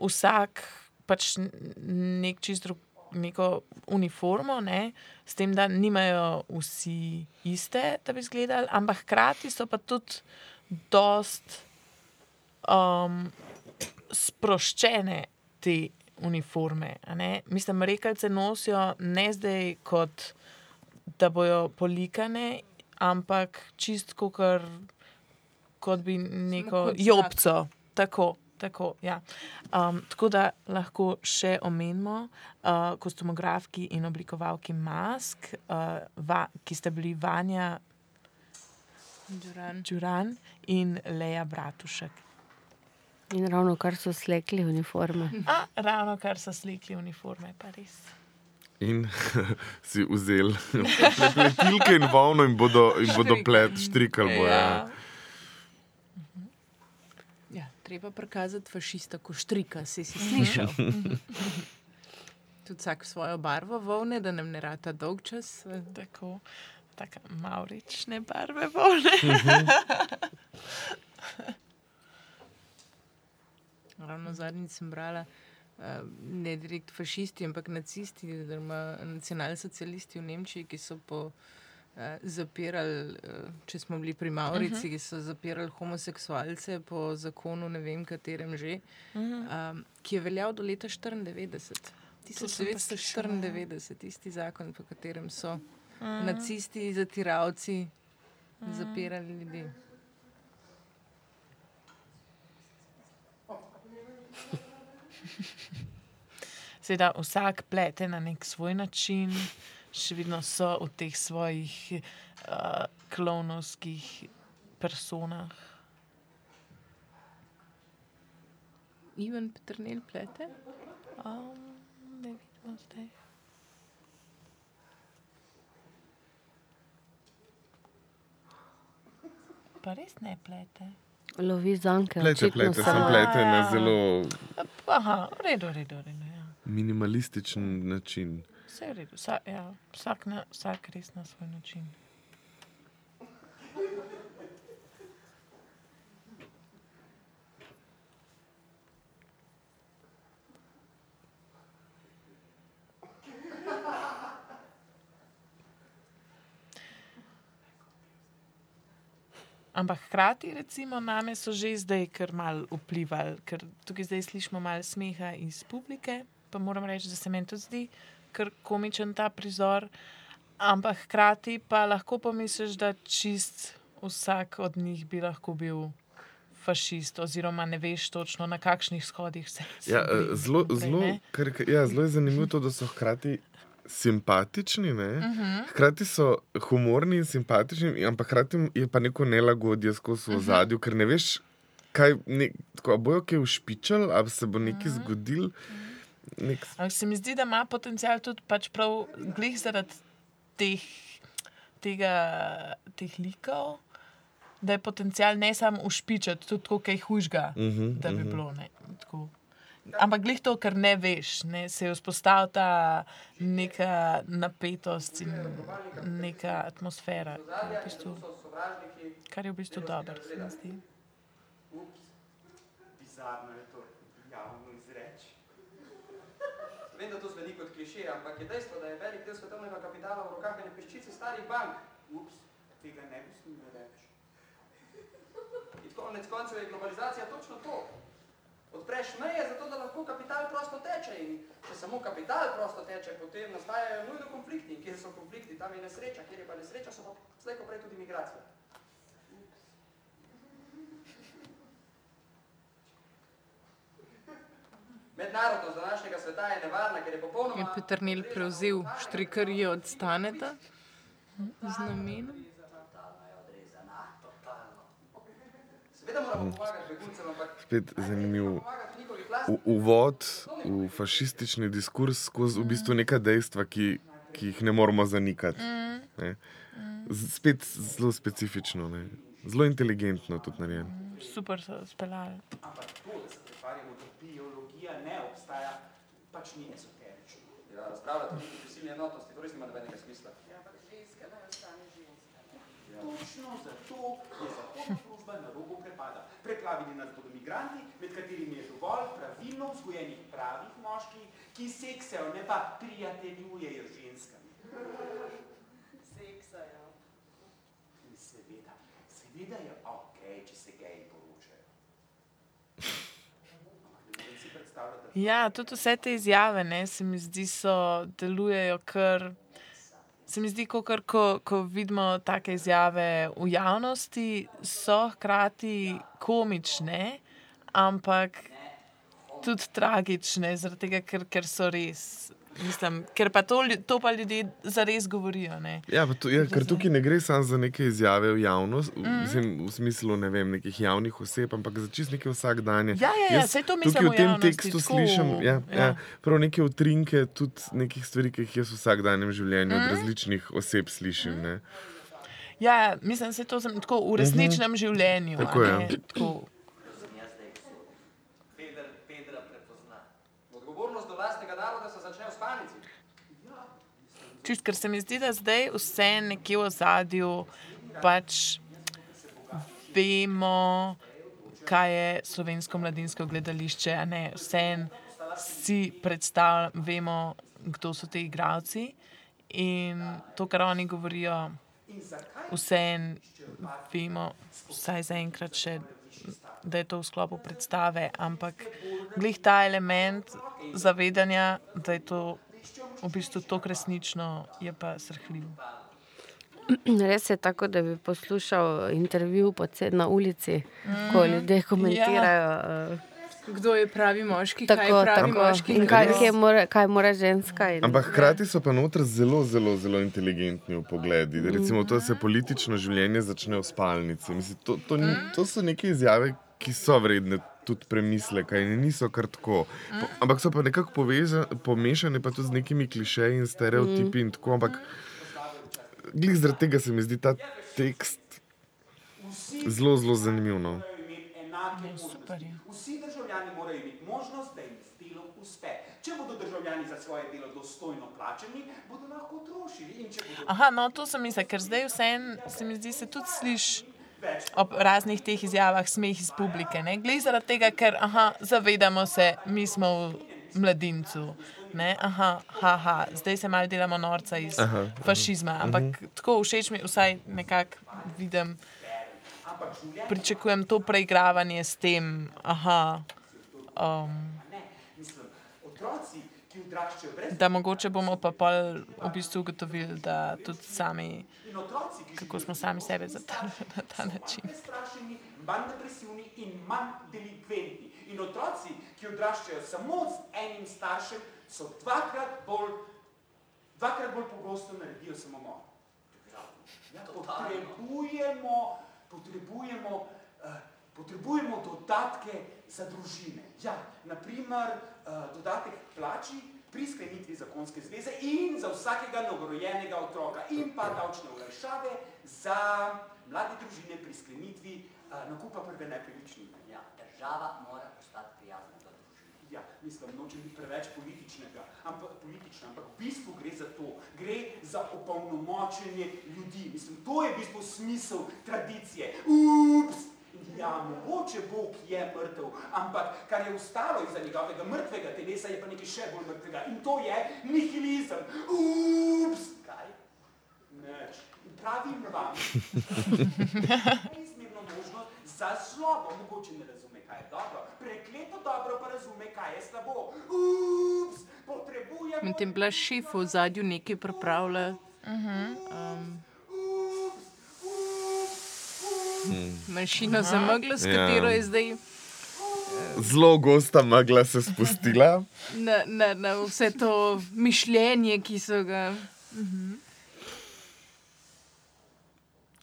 vsak pač nek čist drug, neko uniformo, ne, s tem, da nimajo vsi iste, da bi izgledali, ampak hkrati so pa tudi dost um, sproščene te uniforme. Mislim, rekalce nosijo ne zdaj kot da bojo polikane, ampak čist kot, kot bi neko jopco. Tako, tako, ja. um, tako da lahko še omenimo uh, kostumografki in oblikovalki mask, uh, va, ki sta bili Vanja Duran. Đuran in Leja Bratušek. In ravno kar so slekli uniforme. A, ravno kar so slikli uniforme, pa res. In si vzel pletilke in volno in bodo, in bodo plet štrikali. bojo, Ja. Treba prikazati fašista, ko štrika, si si slišal. Tudi vsak svojo barvo volne, da nam ne rata dolg čas. eh, Tako, tako maurične barve volne. Ravno zadnjič sem brala, uh, ne direkt fašisti, ampak nacisti, oziroma nacionalsocialisti v Nemčiji, ki so po. Uh, zapirali, uh, če smo bili pri Maurici, uh -huh. ki so zapirali homoseksualce po zakonu, ne vem katerem že, uh -huh. um, ki je veljal do leta 94. To sem pa slišala, ja. 1994, isti zakon, po katerem so uh -huh. nacisti, zatiravci uh -huh. zapirali ljudi. Seveda, vsak plete na nek svoj način, še vedno so v teh svojih uh, klovnovskih personah. Ivan Petrnil plete? Um, Da vidimo zdaj. Pa res ne plete. Lovi zanke. Plete, plete, sem plete na zelo Aha, v redu, v redu, v redu. Ja. minimalističen način. Vse je v redu, vsak, ja, vsak, na, vsak res na svoj način. Ampak hkrati, recimo, name so že zdaj kar mal vplivali, ker tukaj zdaj slišimo malo smeha iz publike, pa moram reči, da se meni tudi zdi kar komičen ta prizor. Ampak hkrati pa lahko pomisliš, da čist vsak od njih bi lahko bil fašist, oziroma ne veš točno na kakšnih shodih se Ja, eh, zelo, zelo, kar, ja, zelo je zanimivo to, da so hkrati simpatični, ne? Mhm. uh -huh. hkrati so humorni in simpatični, ampak hkrati je pa neko nelagodje skozi v Mhm. ozadju, ker ne veš, kaj ne, tako, bojo kaj ušpičali, ali se bo Mhm. nekaj zgodil. Nek, Ampak se mi zdi, da ima potencial tudi pač prav glih zaradi teh, tega, teh likov, da je potencial ne samo ušpičati, tudi tako, kaj hujšga, uh Mhm, -huh, da bi uh -huh. bilo. Ne, tako. Ampak glih to, kar ne veš, ne, se je vzpostavila ta neka napetost in neka atmosfera, kar je v bistvu, kar je v bistvu dobro, se mi zdi. Bizarno je Vem, da to zveni kot kliše, ampak je dejstvo, da je velik del svetovnega kapitala v rokah ene peščice starih bank. Ups, tega ne bi smel reči. In konec koncev je globalizacija točno to. Odpreš meje, zato da lahko kapital prosto teče. In če samo kapital prosto teče, potem nastajajo nujno konflikti. In kjer so konflikti, tam je nesreča. Kjer je pa nesreča, so pa slej ko prej tudi migracije. Mednarodnost današnjega sveta je nevarna, ker je popolnoma... Je Peternil prevzel štrikarije od Staneta z namenom. Moramo ampak spet zanimiv uvod v fašistični diskurs skozi v bistvu neka dejstva, ki, ki jih ne moremo zanikati. Ne? Z- Spet zelo specifično, ne? zelo inteligentno tudi narejeno. Super so speljali. Ampak to, da se pretvarjamo, da biologija ne obstaja, pač ni ezoterično. Ja, razpravljati o prisilni enotnosti, to res nima nobenega smisla. Ženska naj ostane ženska. Točno zato je zahodna družba na robu prepada. Preplavili nas bodo migranti, med katerimi je dovolj pravilno vzgojenih pravih moških, ki seksajo, ne pa prijateljujejo ženskami. Seksajo. In seveda, seveda je ok, če se geji poročajo. Ampak ne morem si predstavljati, da Ja, tudi vse te izjave, ne, se mi zdi, so delujejo kar. Se mi zdi, kakor, ko, ko vidimo take izjave v javnosti, so hkrati komične, ampak tudi tragične, zaradi tega, ker, ker so res. Mislim, ker pa to, to pa ljudje zares govorijo. Ne. Ja, to, ja, ker tukaj ne gre samo za neke izjave v javnost, Mhm. v, mislim, v smislu ne vem, nekih javnih oseb, ampak za čist neke vsakdanje. Ja, ja, ja, saj to tukaj mislim v v tem javnosti, tekstu tako, slišim ja, ja. ja. Ja, prav neke utrinke tudi nekih stvari, ki jih jaz v vsakdanjem življenju Mhm. od različnih oseb slišim. Ne. Ja, mislim, da je to tako v resničnem življenju. a Tako je. ne, tako. Peder, Pedra prepozna. Odgovornost do lastnega naroda se začne v spalnici. Čist, ker se mi zdi, da zdaj vse nekje v zadju pač vemo, kaj je slovensko mladinsko gledališče. Vse si predstavljamo, vemo, kdo so ti igravci. In to, kar oni govorijo, vse vemo, vsaj zaenkrat še, da je to v sklopu predstave, ampak glih ta element zavedanja, da je to v bistvu to resnično, je pa srhljiv. Res je tako, da bi poslušal intervju na ulici, ko ljudje komentirajo. eh, Kdo je pravi moški, kaj Tako, je pravi tako. moški, In kaj, kje mora, kaj mora ženska. In, Ampak hkrati so pa noter zelo, zelo, zelo inteligentni v pogledi. Recimo, to, da se politično življenje začne v spalnici. Mislim, to, to, ni, to so neke izjave, ki so vredne tudi premisleka in niso kar tako. Po, ampak so pa nekako poveza, pomešane pa tudi z nekimi klišeji in stereotipi in tako. Ampak glih zaradi tega se mi zdi ta tekst zelo, zelo zanimiv. No. enake super možnosti. Vsi državljani morajo imeti možnost, da jim z delom uspe. Če bodo državljani za svoje delo dostojno plačani, bodo lahko trošili. In če bodo Aha, no, to sem mislil, ker zdaj vseeno se mi zdi, se tudi sliši ob raznih teh izjavah smeh iz publike. ne. Glej zaradi tega, ker aha, zavedamo se, mi smo v mladincu. Ne? Aha, haha, zdaj se malo delamo norca iz aha, fašizma. Ampak tako všeč mi, vsaj nekako vidim, pričakujem to preigravanje s tem. Aha, um, da mogoče bomo pa pol v bistvu ugotovili, da tudi sami, kako smo sami sebe zatrli na ta način. manj depresivni in manj delikventni. In otroci, ki odraščajo samo z enim staršem, so dvakrat bolj, dvakrat bolj pogosto naredijo samomor. Ja, potrebujemo, potrebujemo, uh, potrebujemo dodatke za družine. Ja, naprimer, uh, dodatek k plači pri sklenitvi zakonske zveze in za vsakega novorojenega otroka in pa davčne olajšave za mlade družine pri sklenitvi uh, nakupa prve nepremičnine. Ja, država mora postati prijazna do družine. Ja, mislim, nočem biti preveč političnega, ampak, politična, ampak v bistvu gre za to. Gre za opolnomočenje ljudi. Mislim, to je v bistvu smisel tradicije. Ups! Ja, mogoče Bog je mrtev, ampak kar je ostalo iza njegovega mrtvega telesa, je pa nekaj še bolj mrtvega. In to je nihilizem. Ups! Kaj? Neč. Pravim vam. Neizmerno možnost za zlobo. Mogoče ne razume, kaj je dobro. Prekleto dobro pa razume, kaj je slabo. Ups! Potrebujemo... Medtem bila šef v zadju nekaj pripravlja. Um, Manjšino za meglo, s Ja. katero je zdaj Zelo gosta megla se spustila. na, na, na vse to mišljenje, ki so ga.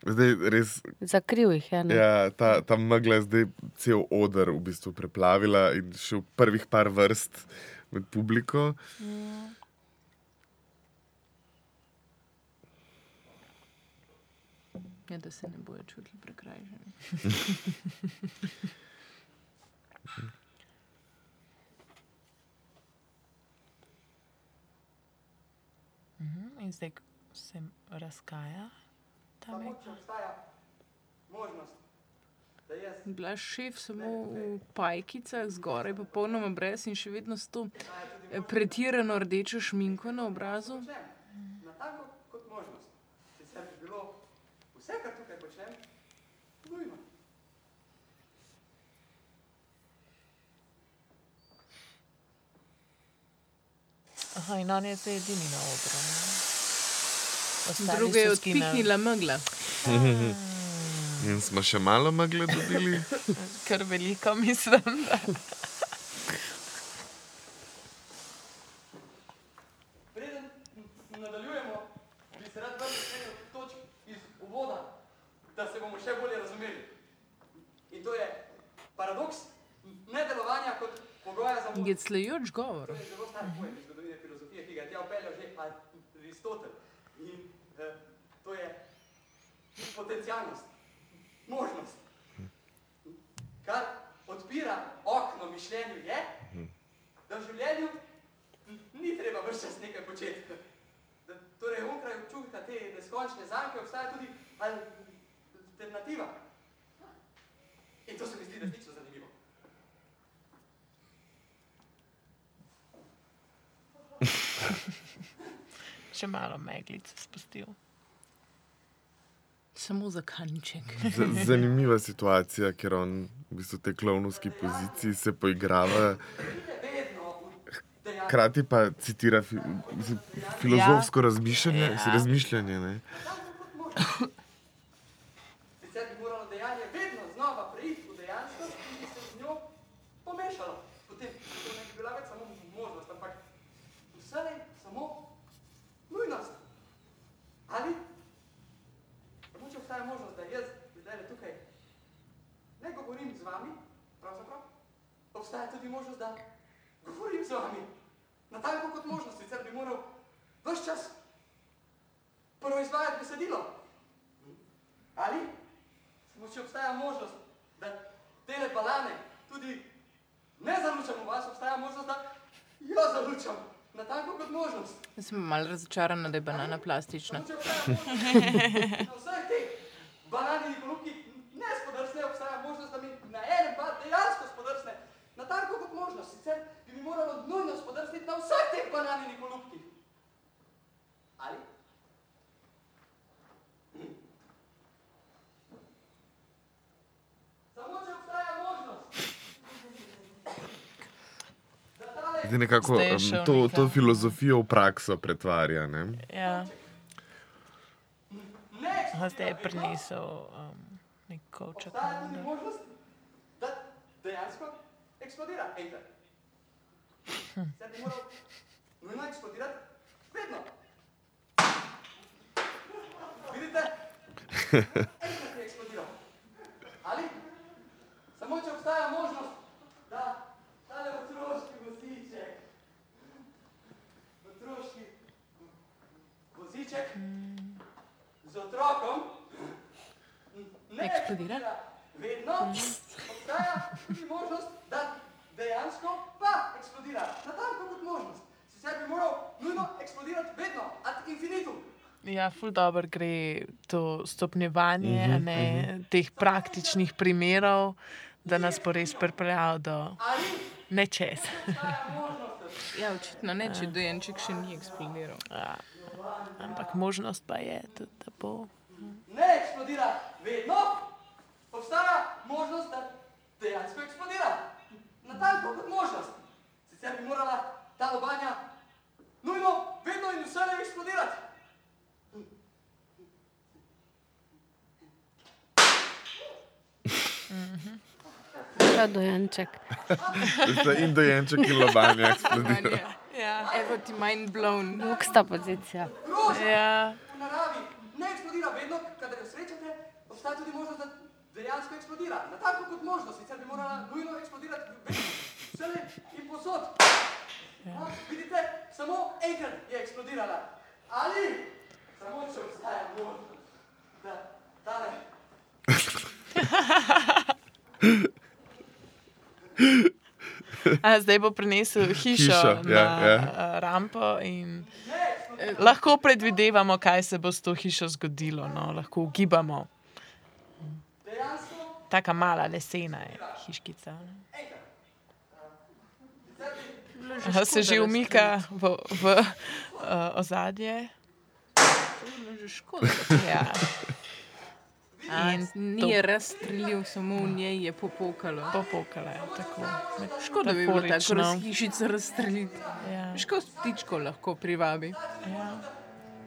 Zdaj res Zakril jih je. ne. Ja, ta, ta megla je zdaj cel odr v bistvu preplavila in še v prvih par vrst med publiko. Ja, da se ne bojo čutili prekrajšani. In zdaj se razkaja ta mek. Če obstaja možnost, da jaz Bila je šef samo v pajkicah, zgoraj pa polnoma brez in še vedno s to pretirano rdečo šminko na obrazu. počnem, na tako kot možnost. Sicer bi bilo vse, kar tukaj počnem, nujno. Aha, in on je zdaj edini na odru. Ostali Druga je odpihnila megla. In smo še malo megle dobili. Kar veliko mislim. Da. Preden nadaljujemo, bi se rad vrnil k eni od točk iz uvoda, da se bomo še bolje razumeli. In to je paradoks nedelovanja kot pogoja za govor. To je zelo star pojem iz zgodovine filozofije, ki ga je tja upeljal že Aristotel. In eh, to je potencialnost, možnost. Kar odpira okno mišljenju je, da v življenju ni treba vse čas nekaj početi. Da, torej, onkraj občutka te neskončne zanke obstaja tudi alternativa. In to se mi zdi resnično zanimivo. Še malo meglice spustil. Samo za kanček. Zanimiva situacija, ker on v bistvu v tej klovnovski poziciji se poigrava, hkrati pa citira fi, mislim, filozofsko razmišljanje. Ja. razmišljanje ne. Sicer bi moralo dejanje vedno znova preiti v dejanskost in se z njo pomešalo. Potem to ne bi bila več samo možnost, ampak vselej samo nujnost. Ali mogoče obstaja možnost, da jaz zdaj tukaj ne govorim govorim z vami, pravzaprav obstaja tudi možnost, da govorim z vami. Natanko kot možnost, sicer bi moral vse čas prvo izvajati besedilo. Ali, samo če obstaja možnost, da tele balane tudi ne zalučam v vas, obstaja možnost, da jo zalučam. Natanko kot možnost. Jaz sem malo razočarana, da je banana plastična. Če obstaja možnost, na vseh teh bananinih golubkih ne spodrsne, obstaja možnost, da mi na enem pa dejansko spodrsne. Natanko kot možnost, sicer bi mi moralo nujno spodrsniti na vseh teh bananinih golubkih. Ali? Samo če obstaja možnost. Zdaj nekako Zdaj šel to, nekam. to filozofijo v prakso pretvarja. Ne? Ja. Aha, zdaj je prinesel um, nek kovček. obstaja tudi možnost, da dejansko eksplodira enkrat. Zdaj bi moral nujno eksplodirati vedno. Vidite? Enkrat je eksplodiral. Ali? Samo če obstaja možnost, da tale otroški voziček, otroški voziček z otrokom ne Eksplodira? vedno, obstaja tudi možnost, da dejansko pa eksplodira. Natanko kot možnost. Sicer bi moral nujno eksplodirati vedno, ad infinitum. Ja, ful dobro gre to stopnjevanje uh -huh, ne, teh praktičnih primerov, da nas bo res pripeljal do Ali nečesa. Ja, očitno ne, če dojenček še ni eksplodiral. Ja. Ampak možnost pa je, tudi, da bo. ne eksplodira vedno, obstaja možnost, da dejansko eksplodira. Natanko kot možnost. Sicer bi morala ta lobanja nujno, vedno in vselej eksplodirati. Ta dojenček. Zdaj in dojenček in lobanja eksplodira. Ja. Evo ti mind blown. Luksta pozicija. Ja. v naravi ne eksplodira vedno, kadar jo srečate, obstaja tudi možnost, da dejansko eksplodira. Natanko kot možnost, sicer bi morala nujno eksplodirati vedno, vselej in posod. Ja. Vidite, samo enkrat je eksplodirala. Ali samo če obstaja možnost, da tale A, zdaj bo prinesel hišo, Hišo, na ja, ja. rampo in eh, lahko predvidevamo, kaj se bo s to hišo zgodilo. No? Lahko ugibamo. Taka mala lesena je hiškica. ne. Aha, se že umika v, v uh, ozadje. Škoda. Ja. A, ni je razstrelil, samo v njej je popokalo. popokala je tako. Škoda bi bilo tako Metaforično. raz hišico razstreliti. Ja. Škoda ptičko lahko privabi. Ja.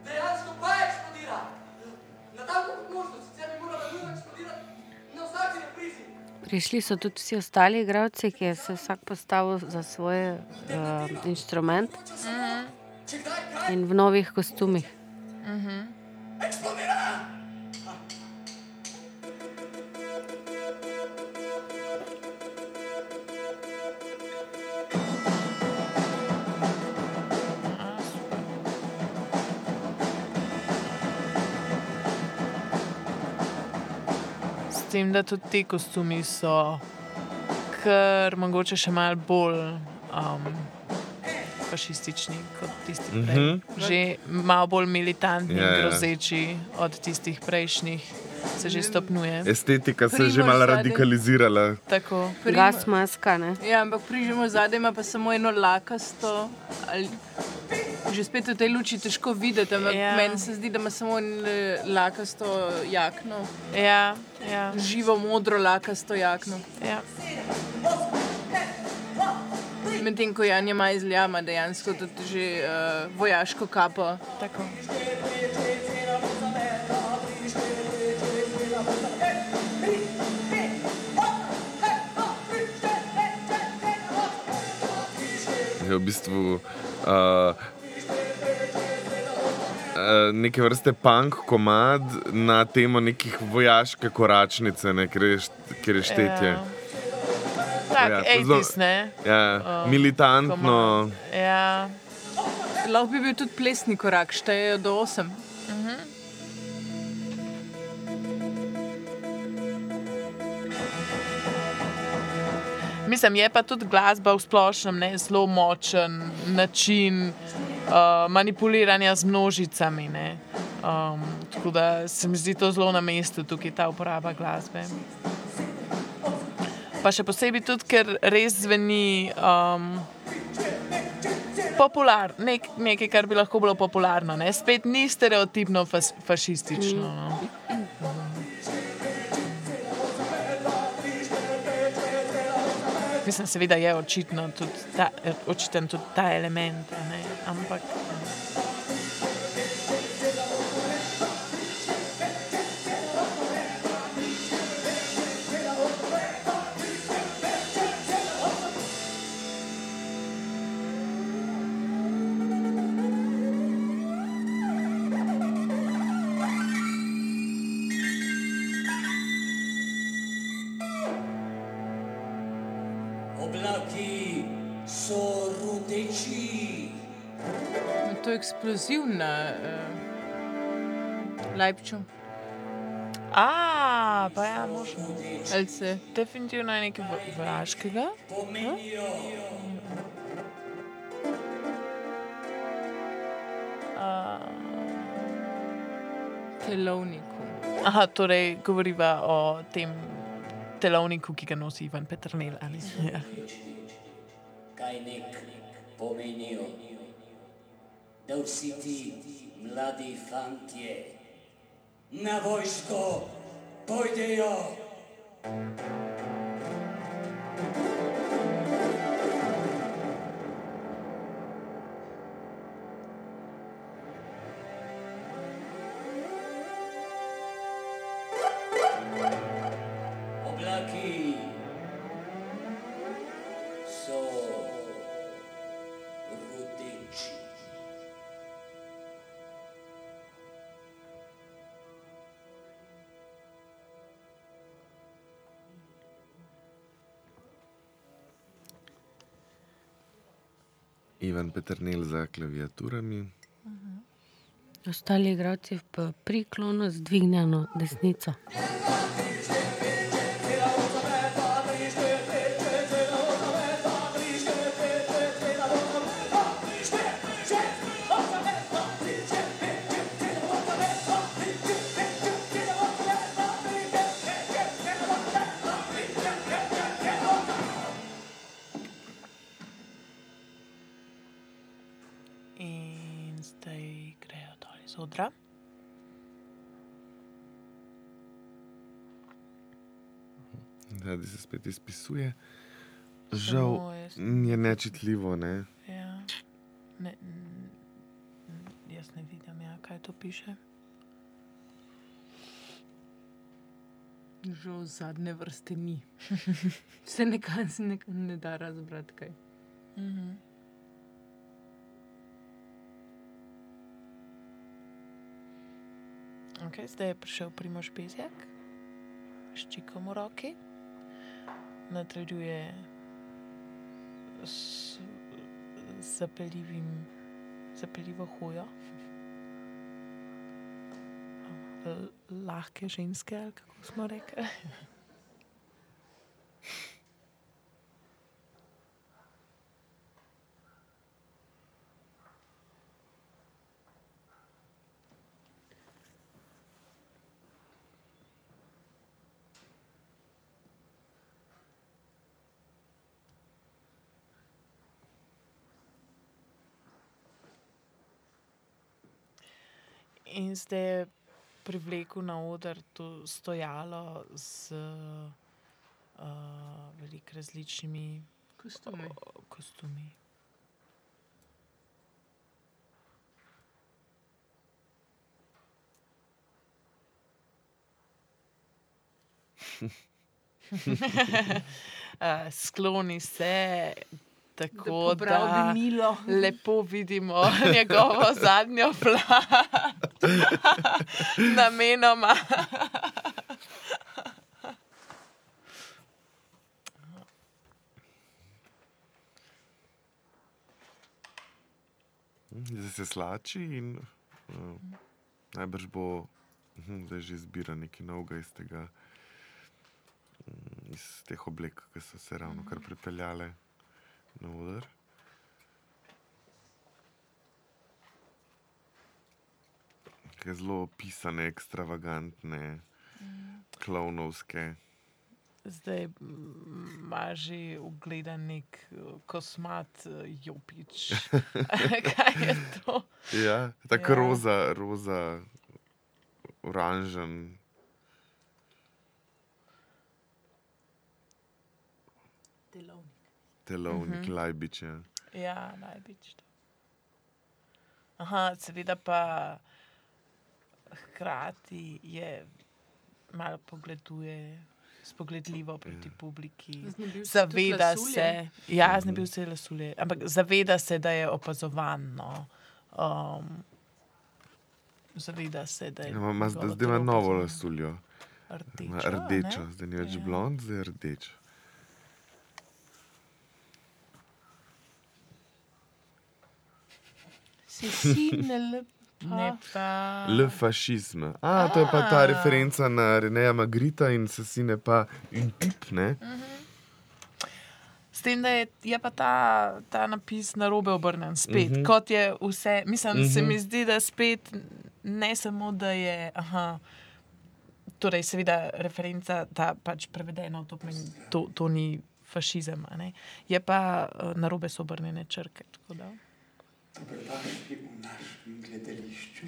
dejansko pa eksplodira. Natanko kot Prišli so tudi vsi ostali igravci, ki je se vsak postavil za svoj uh, inštrument Če kdaj kaj in v novih kostumih. eksplodira. S tem, da tudi ti kostumi so kar mogoče še malo bolj um, fašistični kot tisti prej. Mm -hmm. Že malo bolj militantni Ja, ja. grozeči od tistih prejšnjih, se že stopnjuje. Estetika se je že malo radikalizirala. Tako. Gas maska, ne? Ja, ampak prižemo zadaj ima pa samo eno lakasto. Ali, že spet v tej luči težko videti, ampak Ja. meni se zdi, da ima samo eh, lakasto jakno, Ja, ja, živo modro lakasto jakno. ja. Medtem ko Janja Majzlja ima dejansko tudi že uh, vojaško kapo. tako. Je v bistvu uh, neke vrste punk komad na temo nekih vojaške koračnice, ne, ker, je, ker je štetje. Ja. Tak, Ja, ja, to zelo- 80s, ne? Ja, Um, militantno. Ja. Lahko bi bil tudi plesni korak, štejejo do 8. Mislim, je pa tudi glasba v splošnem ne, zelo močen način uh, manipuliranja z množicami. Ne. Um, tako da se mi zdi to zelo na mestu, tukaj ta uporaba glasbe. Pa še posebej tudi, ker res zveni um, popular, nek, nekaj, kar bi lahko bilo popularno. Ne. Spet ni stereotipno fas, fašistično. No. Mislim, seveda je očitno tudi ta, očiten tudi ta element, ne, ampak. Eksplozivna uh, Leipču. A, pa ja, možno. Ali se Definitivno je nekaj vo- vojaškega. Pomenijo telovniku. Aha, torej govoriva o tem telovniku, ki ga nosi Ivan Petrnel. a ne? Ja. kaj nek pomenijo. Da vsi ti mladi fantje na vojsko pojdejo. Oblaki Ivan Petrnel za klaviaturami. Ostali igralci v priklonu z dvignjeno desnico. Zdaj grejo dol iz odra. Zdaj se spet izpisuje. Žal je nečitljivo. Ne? Ja. Ne, jaz ne vidim, ja, kaj to piše. Žal zadnje vrste ni. Se nekaj se nekaj ne da razbrati kaj. Mhm. Okay, zdaj je prišel Primož Bezjak, s čikom v roki, nadaljuje s zapeljivim, zapeljivo hojo. Lahke ženske, ali kako smo rekli. In zdaj je privlekel na oder to stojalo z uh, veliko različnimi Kostumi. o- kostumi. uh, skloni se, Tako da, Milo. lepo vidimo njegovo zadnjo plat, namenoma. Zdaj se slači in uh, najbrž bo hm, zdaj že zbira nekaj novega iz tega, mm, iz teh oblek, ki so se ravno kar pripeljale na oder. Ke Zelo pisane, ekstravagantne, klovnovske. Zdaj mm, ima že ugledan nek eh, kosmat eh, jopič. Kaj je to? Ja, tako Ja. roza, roza, oranžen. Delovnik. Telovnik, uh Mhm. -huh. lajbič. Ja. Ja, največ. Aha, seveda pa hkrati je malo pogleduje. Spogledljivo proti publiki, se tudi zaveda se, ja, znebil se je lasulje, ampak zaveda se, da je opazovan. No. Um, zaveda se, da je. Ja, ima njegovo zdaj, ima novo opazovano. lasuljo. Rdečo. Ima a ne? Rdečo, zdaj ni več Ja. ja. blond, zdaj je rdeč. Si sin, ne Ne pa. Le fašizm. A, to je pa ta A. referenca na Reneja Magrita in sesine pa in pip, ne? S tem, da je, je pa ta, ta napis na robe obrnjen spet, uh Mhm. -huh. kot je vse. Mislim, uh -huh. se Mhm. mi zdi, da spet ne samo, da je. Aha, torej, seveda, referenca, ta pač prevedena, to, pomeni, to, to ni fašizem, a ne. je pa uh, na robe so obrnjene črke. tako da. Dobrodošli v našem gledališču.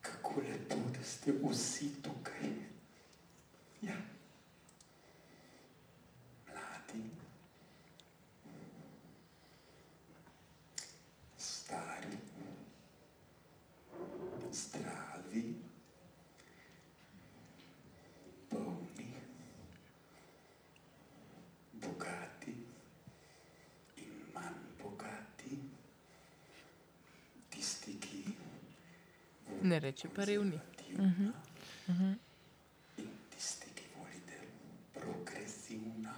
Kako lepo, da ste vsi tukaj. Ja. Mladi. Stari. Zdravi. Polni. Bogati. In manj bogati. Tisti, ki Ne reče pa revni. aktivna. In tisti, ki volite progresivna.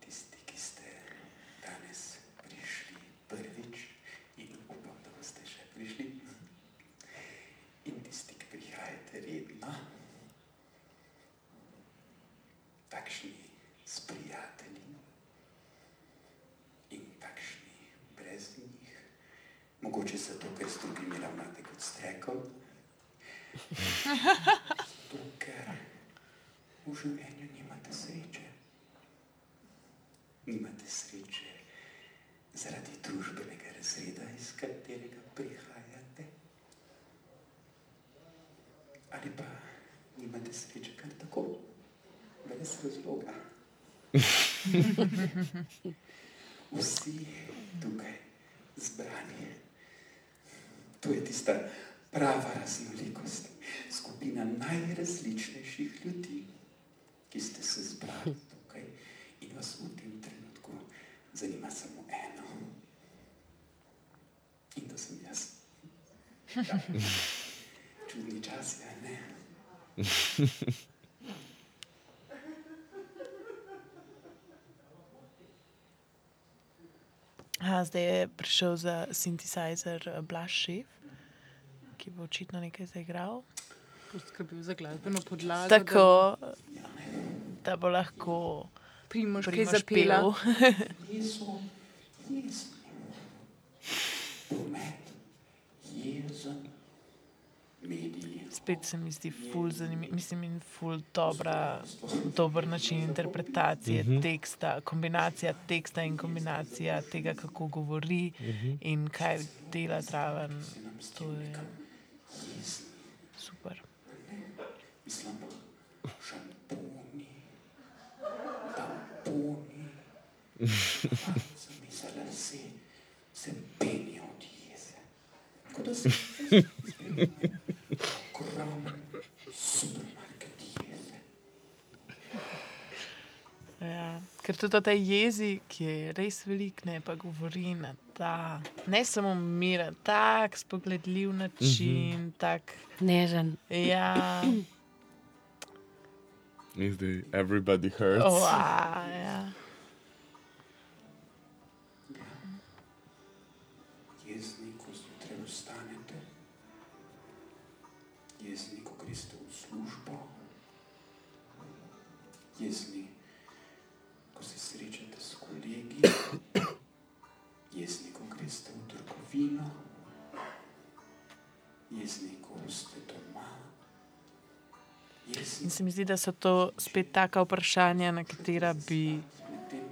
Tisti, ki ste danes prišli prvič in upam, da boste še prišli. In tisti, ki prihajate redno. Takšni s prijatelji in takšni brez njih. Mogoče zato, ker s drugimi ravnate kot strekom. Zato, ker v življenju nimate sreče. Nimate sreče zaradi družbenega razreda, iz katerega prihajate. Ali pa nimate sreče kar tako, brez razloga. Vsi tukaj zbrani. To je tista prava raznolikost, skupina najrazličnejših ljudi, ki ste se zbrali tukaj in vas v tem trenutku zanima samo eno. In to sem jaz. Ja. Čudni čas je, ne? A, zdaj je prišel za sintetizer eh, Blaž Šef, ki bo očitno nekaj zaigral. Poskrbel za glasbeno podlago. Tako, da bo lahko Primož, kaj Primož zapela. pel. Jezu, jezen. Promet, jezen, mediji. Spet se mi zdi ful zanimiv, mislim, in ful dobra, dober način interpretacije uh -huh. teksta, kombinacija teksta in kombinacija tega, kako govori uh -huh. in kaj dela zraven. To je super. Sem penijo od jeze. Kot da sem supermarket jeze. Ja, ker tudi ta jezik je res velik, ne pa govori na ta, ne samo miren, tak spogledljiv način, mm -hmm. tak. Nežen. Ja, In zdaj everybody hurts. oh, a, ja. Jezni, ko se srečate s kolegi, jezni, ko greste v trgovino, jezni, ko ste doma. Jezni, In se mi zdi, da so to spet taka vprašanja, na katera bi medtem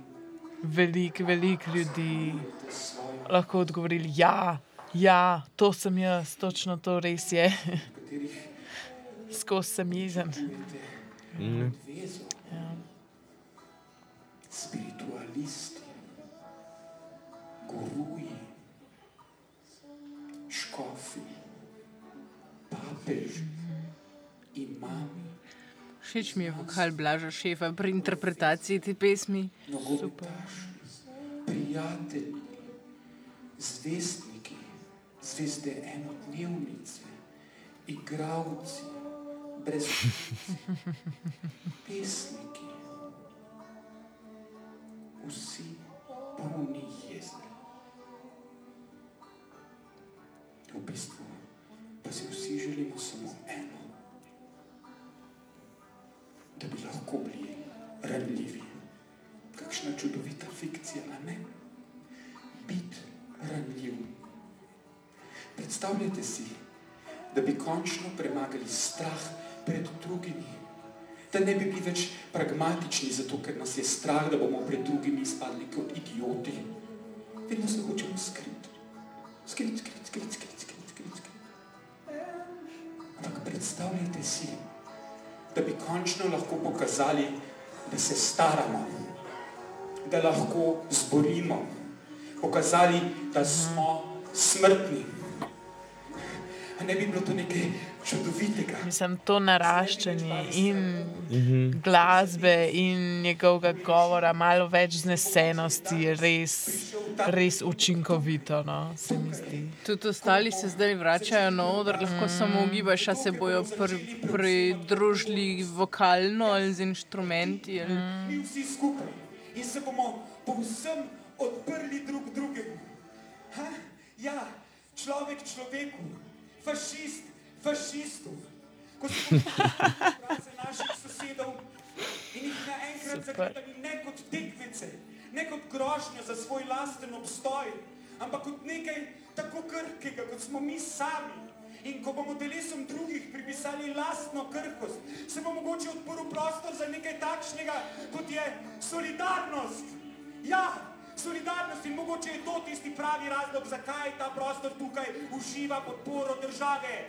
veliko, veliko ljudi te svojo, lahko odgovorili: ja, ja, to sem jaz, točno to res je. v katerih Skozi sem jezen. čujete Mhm. vezo. Ja. Spiritualisti, guruji, škofi, papeži, imami, Všeč mi je vokal Blaža Šefa pri interpretaciji te pesmi. nogometaši, prijatelji, zvestniki, zvezde enodnevnice, igravci, brez pesniki. Vsi polni jezni. V bistvu pa si vsi želimo samo eno. Da bi lahko bili ranljivi. Kakšna čudovita fikcija, a ne? Biti ranljiv. Predstavljajte si, da bi končno premagali strah pred drugimi. Da ne bi bili več pragmatični, zato ker nas je strah, da bomo pred drugimi izpadli kot idioti. Vedno se hočemo skriti. Skriti, skriti, skriti, skriti, skriti, skriti. skriti. Ampak predstavljajte si, da bi končno lahko pokazali, da se staramo, da lahko zborimo, pokazali, da smo smrtni. Ne bi bilo to nekaj čudovitega? Mislim, to naraščanje in glasbe in njegovega govora, malo več znesenosti je res, res učinkovito, no. Tudi ostali se zdaj vračajo na oder, lahko samo ugibaš, a se bojo pr pridružili vokalno ali z inštrumenti. Ali... Mi vsi skupaj in se bomo povsem odprli drug drugemu. Ha? Ja, človek človeku, fašist fašistu. Ko smo obraze naših sosedov in jih naenkrat zagledali ne kot tekmece, ne kot grožnjo za svoj lasten obstoj, ampak kot nekaj tako krhkega, kot smo mi sami. In ko bomo telesom drugih pripisali lastno krhkost, se bo mogoče odprl prostor za nekaj takšnega, kot je solidarnost. Ja, solidarnost in mogoče je to tisti pravi razlog, zakaj ta prostor tukaj uživa podporo države.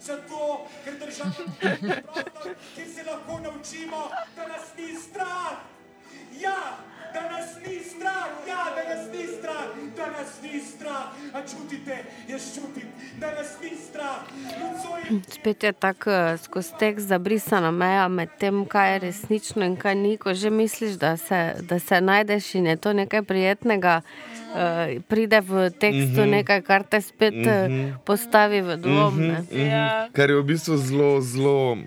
Zato, ker država je prostor, kjer se lahko naučimo, da nas ni strah. Ja, da nas ni strah, ja, da nas ni strah, da nas ni strah. A čutite, jaz čutim, da nas ni strah. Nocoj Spet je tako eh, skozi tekst zabrisana meja med tem, kaj je resnično in kaj ni. Ko že misliš, da se, da se najdeš in je to nekaj prijetnega, uh, pride v tekstu nekaj, kar te spet uh, postavi v dvom. ne. Ja, Kar je v bistvu zelo, zelo,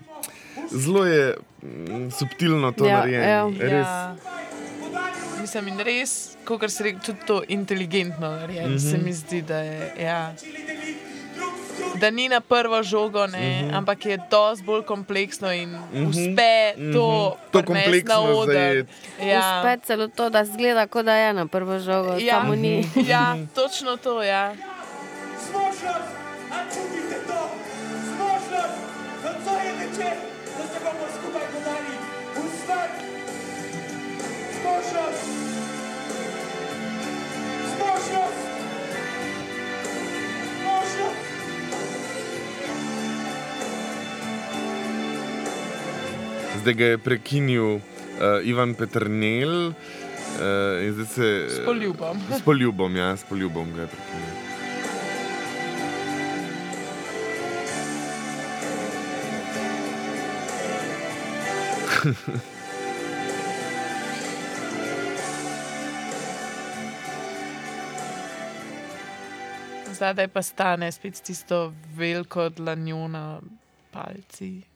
zelo je mm, subtilno to Ja, narejeno. ja. Res, ja. Mislim, in res, kot se reče, tudi to inteligentno narejeno. Mm -hmm. Se mi zdi, da je. Ja. z. Da ni na prvo žogo, ne, uh -huh. ampak je dosti bolj kompleksno in -huh. uspe uh -huh. to, To kompleksno zajet. Ja. Uspe celo to, da zgleda, kot da je na prvo žogo, Ja, samo ni. ja, točno to. Ja. Zmožnost, a Zdaj ga je prekinil uh, Ivan Petrnel. Uh, in zdaj se. S poljubom. S poljubom, ja, s poljubom ga je prekinil. Zdaj pa stane spet tisto veliko dlanjo na palci.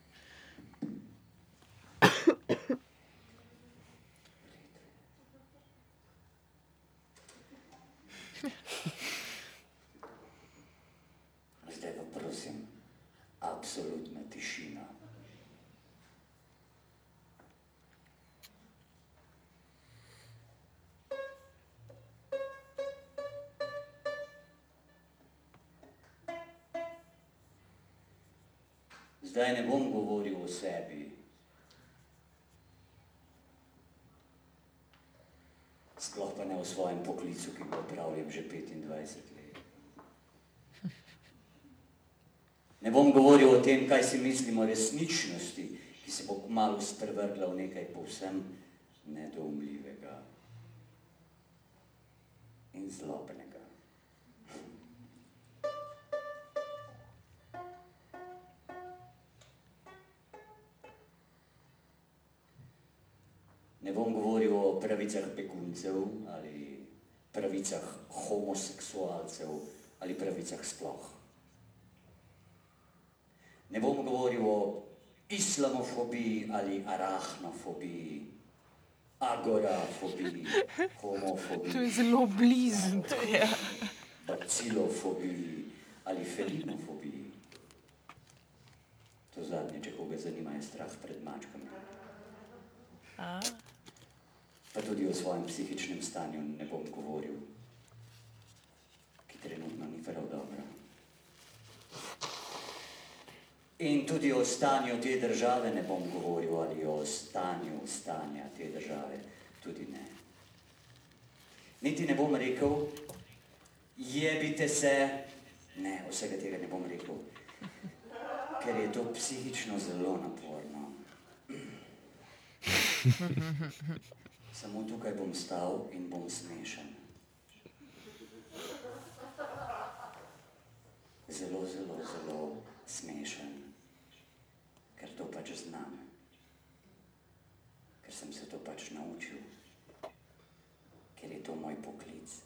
Poklicu, ki ga opravljam že 25 let. Ne bom govoril o tem, kaj si mislim o resničnosti, ki se bo kmalo sprevrgla v nekaj povsem nedoumljivega in zlobnega. Ne bom govoril o pravicah beguncev ali pravicah homoseksualcev ali pravicah sploh. Ne bom govoril o islamofobiji ali arachnofobiji, agorafobiji, To je Ja. homofobiji, zelo blizu. bacilofobiji ali felinofobiji. To zadnje, če koga zanima, je strah pred mačkami. A? Pa tudi o svojem psihičnem stanju ne bom govoril, ki trenutno ni prav dobro. In tudi o stanju te države ne bom govoril, ali o stanju stanja te države, tudi ne. Niti ne bom rekel, jebite se, ne, vsega tega ne bom rekel, ker je to psihično zelo naporno. Samo tukaj bom stal in bom smešen. Zelo, zelo, zelo smešen, ker to pač znam, ker sem se to pač naučil, ker je to moj poklic.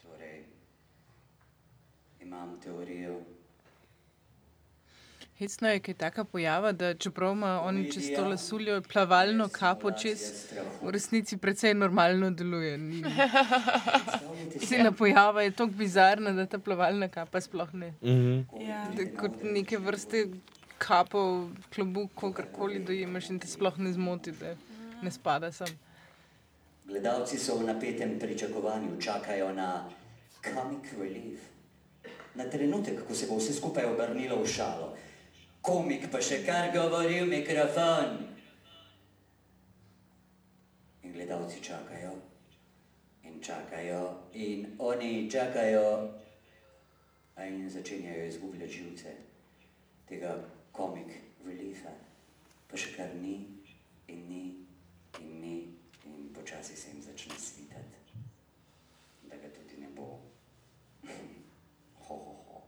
Torej, imam teorijo. Hecno je, je taka pojava, da čeprav ima oni čez to lasuljo plavalno kapo čez, v resnici precej normalno deluje. Cela pojava je tako bizarna, da ta plavalna kapa sploh ne. Ja. Da Kot neke vrste kapo, klobuk, kakorkoli dojemaš in te sploh ne zmoti, da ne spada sem. Gledalci so v napetem pričakovanju, čakajo na comic relief, na trenutek, ko se bo vse skupaj obrnilo v šalo. Komik pa še kar govori v mikrofon. In gledalci čakajo, in čakajo, in oni čakajo, in začenjajo izgubljati živce tega comic reliefa. Pa še kar ni, in ni, in ni, in počasi se jim začne svitati, da ga tudi ne bo. Ho, ho, ho.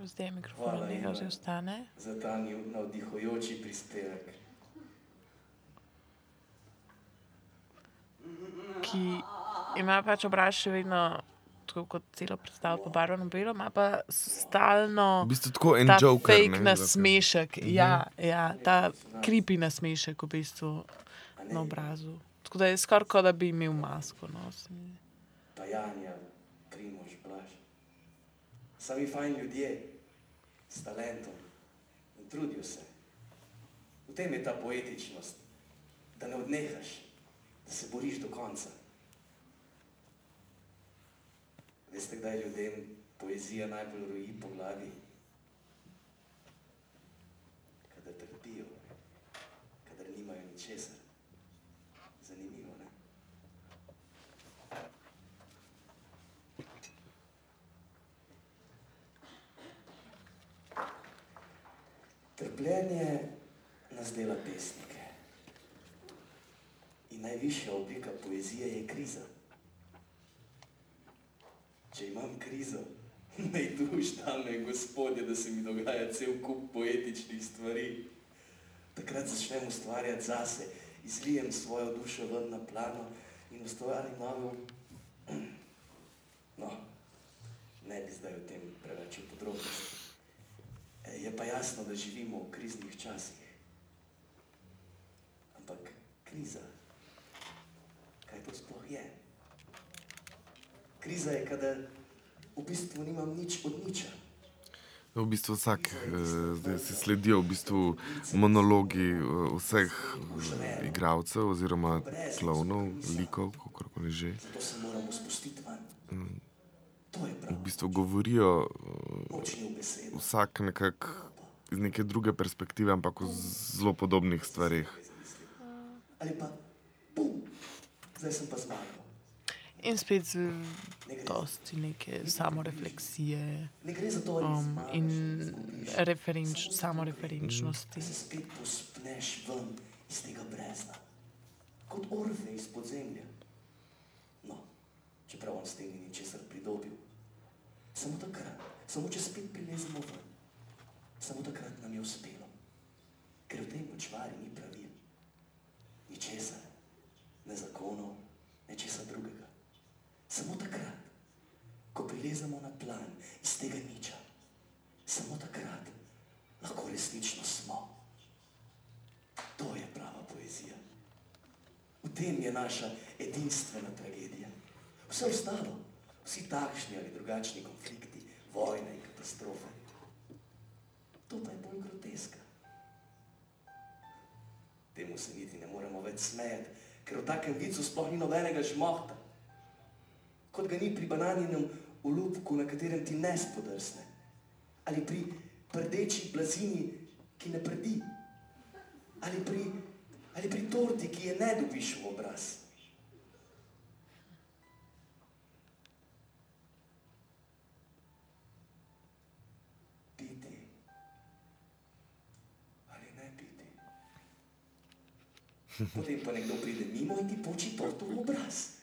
Zdaj je mikrofon nehal, Ivan. že ostane. za ta navdihujoči prispevek. Ki ima pač obraz še vedno, tako kot celo predstavo, pobarvano belo, ima pa stalno. V bistvu tako en ta joker, fake ne, Mhm. nasmešek, ja, ja, ta kripi nasmešek v bistvu na obrazu. Tako da je skoraj kot da bi imel masko. No. zdi. Pa Janja, Primož, Blaž. Sami fajn ljudje, s talentom, In trudijo se. V tem je ta poetičnost, da ne odnehaš, se boriš do konca. Veste, kdaj ljudem poezija najbolj roji po glavi? Kadar trpijo, kadar nimajo ničesar. Zanimivo, ne? Trpljenje nas dela pesnike. Najvišja oblika poezije je kriza. Če imam krizo, naj duš dame gospodje, da se mi dogaja cel kup poetičnih stvari. Takrat začnem ustvarjati zase, izlijem svojo dušo ven na plano in ustvarim novo. No, ne bi zdaj o tem preveč v podrobnosti. E, Je pa jasno, da živimo v kriznih časih. Ampak kriza, je? Kriza je, kadar v bistvu nimam nič od niča. V bistvu vsak, eh, zdaj si sledijo v bistvu monologi eh, vseh eh, igralcev oziroma klovnov, likov, že. Se spustiti ven. To je V bistvu govorijo vsak nekako iz neke druge perspektive, ampak o zelo podobnih stvareh. Ali pa, bum, zdaj sem pa zmagal. In spet z dosti neke samorefleksije Ne gre za to, ali um, in referenč, samoreferenčnosti. Da se spet pospneš ven iz tega brezna. Kot orfe iz podzemlja. No, čeprav on s tem ni ničesar pridobil. Samo takrat, samo če spet prilezemo ven, samo takrat nam je uspelo. Ker v tej močvari ni pravil. Ničesar, ne zakonov, nečesa drugega. Samo takrat, ko prilezemo na plan iz tega niča, samo takrat lahko resnično smo. To je prava poezija. V tem je naša edinstvena tragedija. Vse ostalo, vsi takšni ali drugačni konflikti, vojne in katastrofe, to pa je bolj groteska. Temu se niti ne moremo več smejati, ker v takem vicu sploh ni nobenega žmohta. Kot ga ni pri bananinem ulupku, na katerem ti ne spodrsne. Ali pri prdeči blazini, ki ne prdi. Ali pri, ali pri torti, ki je ne dobiš v obraz. Potem pa nekdo pride mimo in ti poči torto v obraz.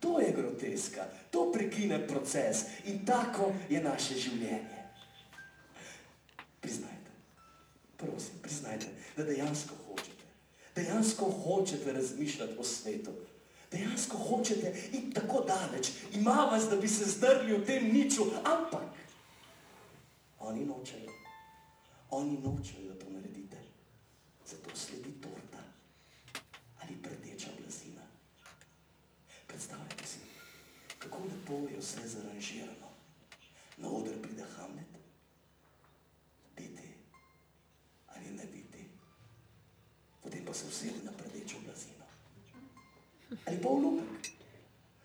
To je groteska, to prekine proces in tako je naše življenje. Priznajte, prosim, priznajte, da dejansko hočete, dejansko hočete razmišljati o svetu, dejansko hočete iti tako daleč, ima vas, da bi se zdrli v tem niču, ampak oni nočejo, oni nočejo, da to naredite, zato sledi torta ali prdeča blazina. Predstavljajte si, kako lepo je vse zaranžirano. Na oder pride Hamlet, biti ali ne biti. Potem pa se usede na prdečo blazino. Ali pa olupek.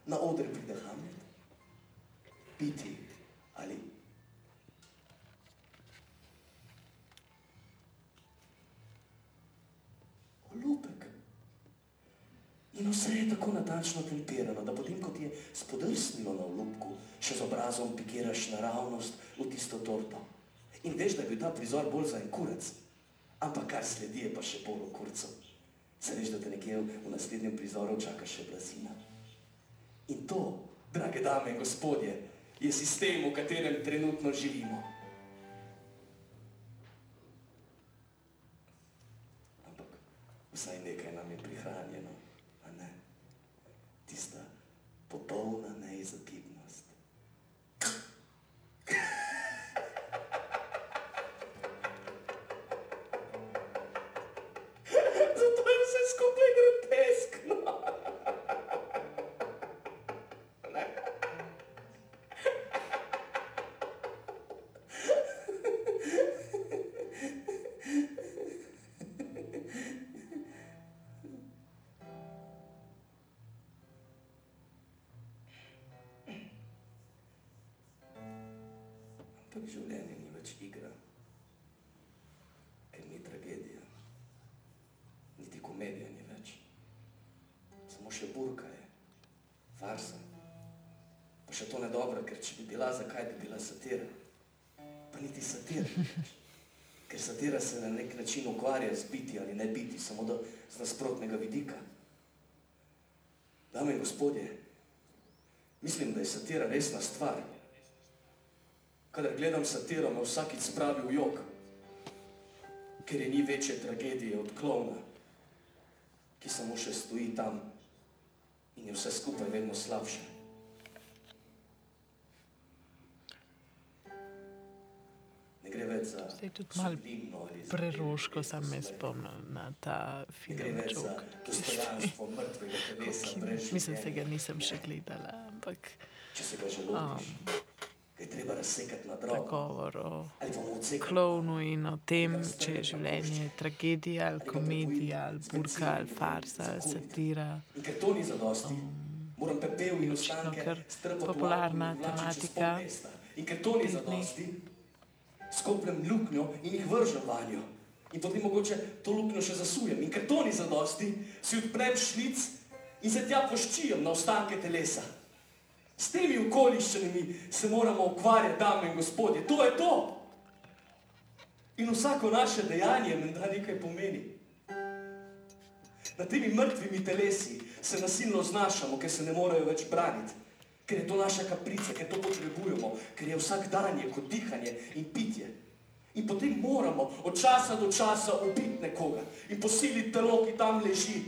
Na oder pride Hamlet, biti ali. Olupek. In vse je tako natančno tempirano, da potem, ko ti je spodrsnilo na olupku, še z obrazom pikiraš naravnost v tisto torto. In veš, da je bil ta prizor bolj za en kurec, ampak kar sledi je pa še bolj v kurcu. Se veš, da te nekje v naslednjem prizoru čaka še blazina. In to, drage dame in gospodje, je sistem, v katerem trenutno živimo. полна bila, zakaj bi bila satira? Pa niti satira. Ker satira se na nek način ukvarja z biti ali ne biti, samo da z nasprotnega vidika. Dame in gospodje, mislim, da je satira resna stvar. Kadar gledam satiro, me vsakič spravi v jok, ker je ni večje tragedije od klovna, ki samo še stoji tam in je vse skupaj vedno slabše. Zdaj tudi malo preroško sem me spomnil na ta film brez Mislim, se ga nisem še gledala, ampak se ga je treba razsekati na drobno. govor o klovnu in o tem, če je življenje tragedija ali komedija ali burka ali farsa ali satira. In ker to ni zadosti, moram pepel in ostanke popularna tematika. In ker to ni zadosti, skopljem luknjo in jih vržem vanjo. In potem mogoče to luknjo še zasujem. In ker to ni zadosti, si odprem šlic in se tja poščijem na ostanke telesa. S temi okoliščinami se moramo ukvarjati, dame in gospodje. To je to. In vsako naše dejanje menda nekaj pomeni. Nad temi mrtvimi telesi se nasilno znašamo, ker se ne morejo več braniti, ker je to naša kaprica, ker to potrebujemo, ker je vsak dan je kot dihanje in pitje. In potem moramo od časa do časa ubiti nekoga in posiliti telo, ki tam leži.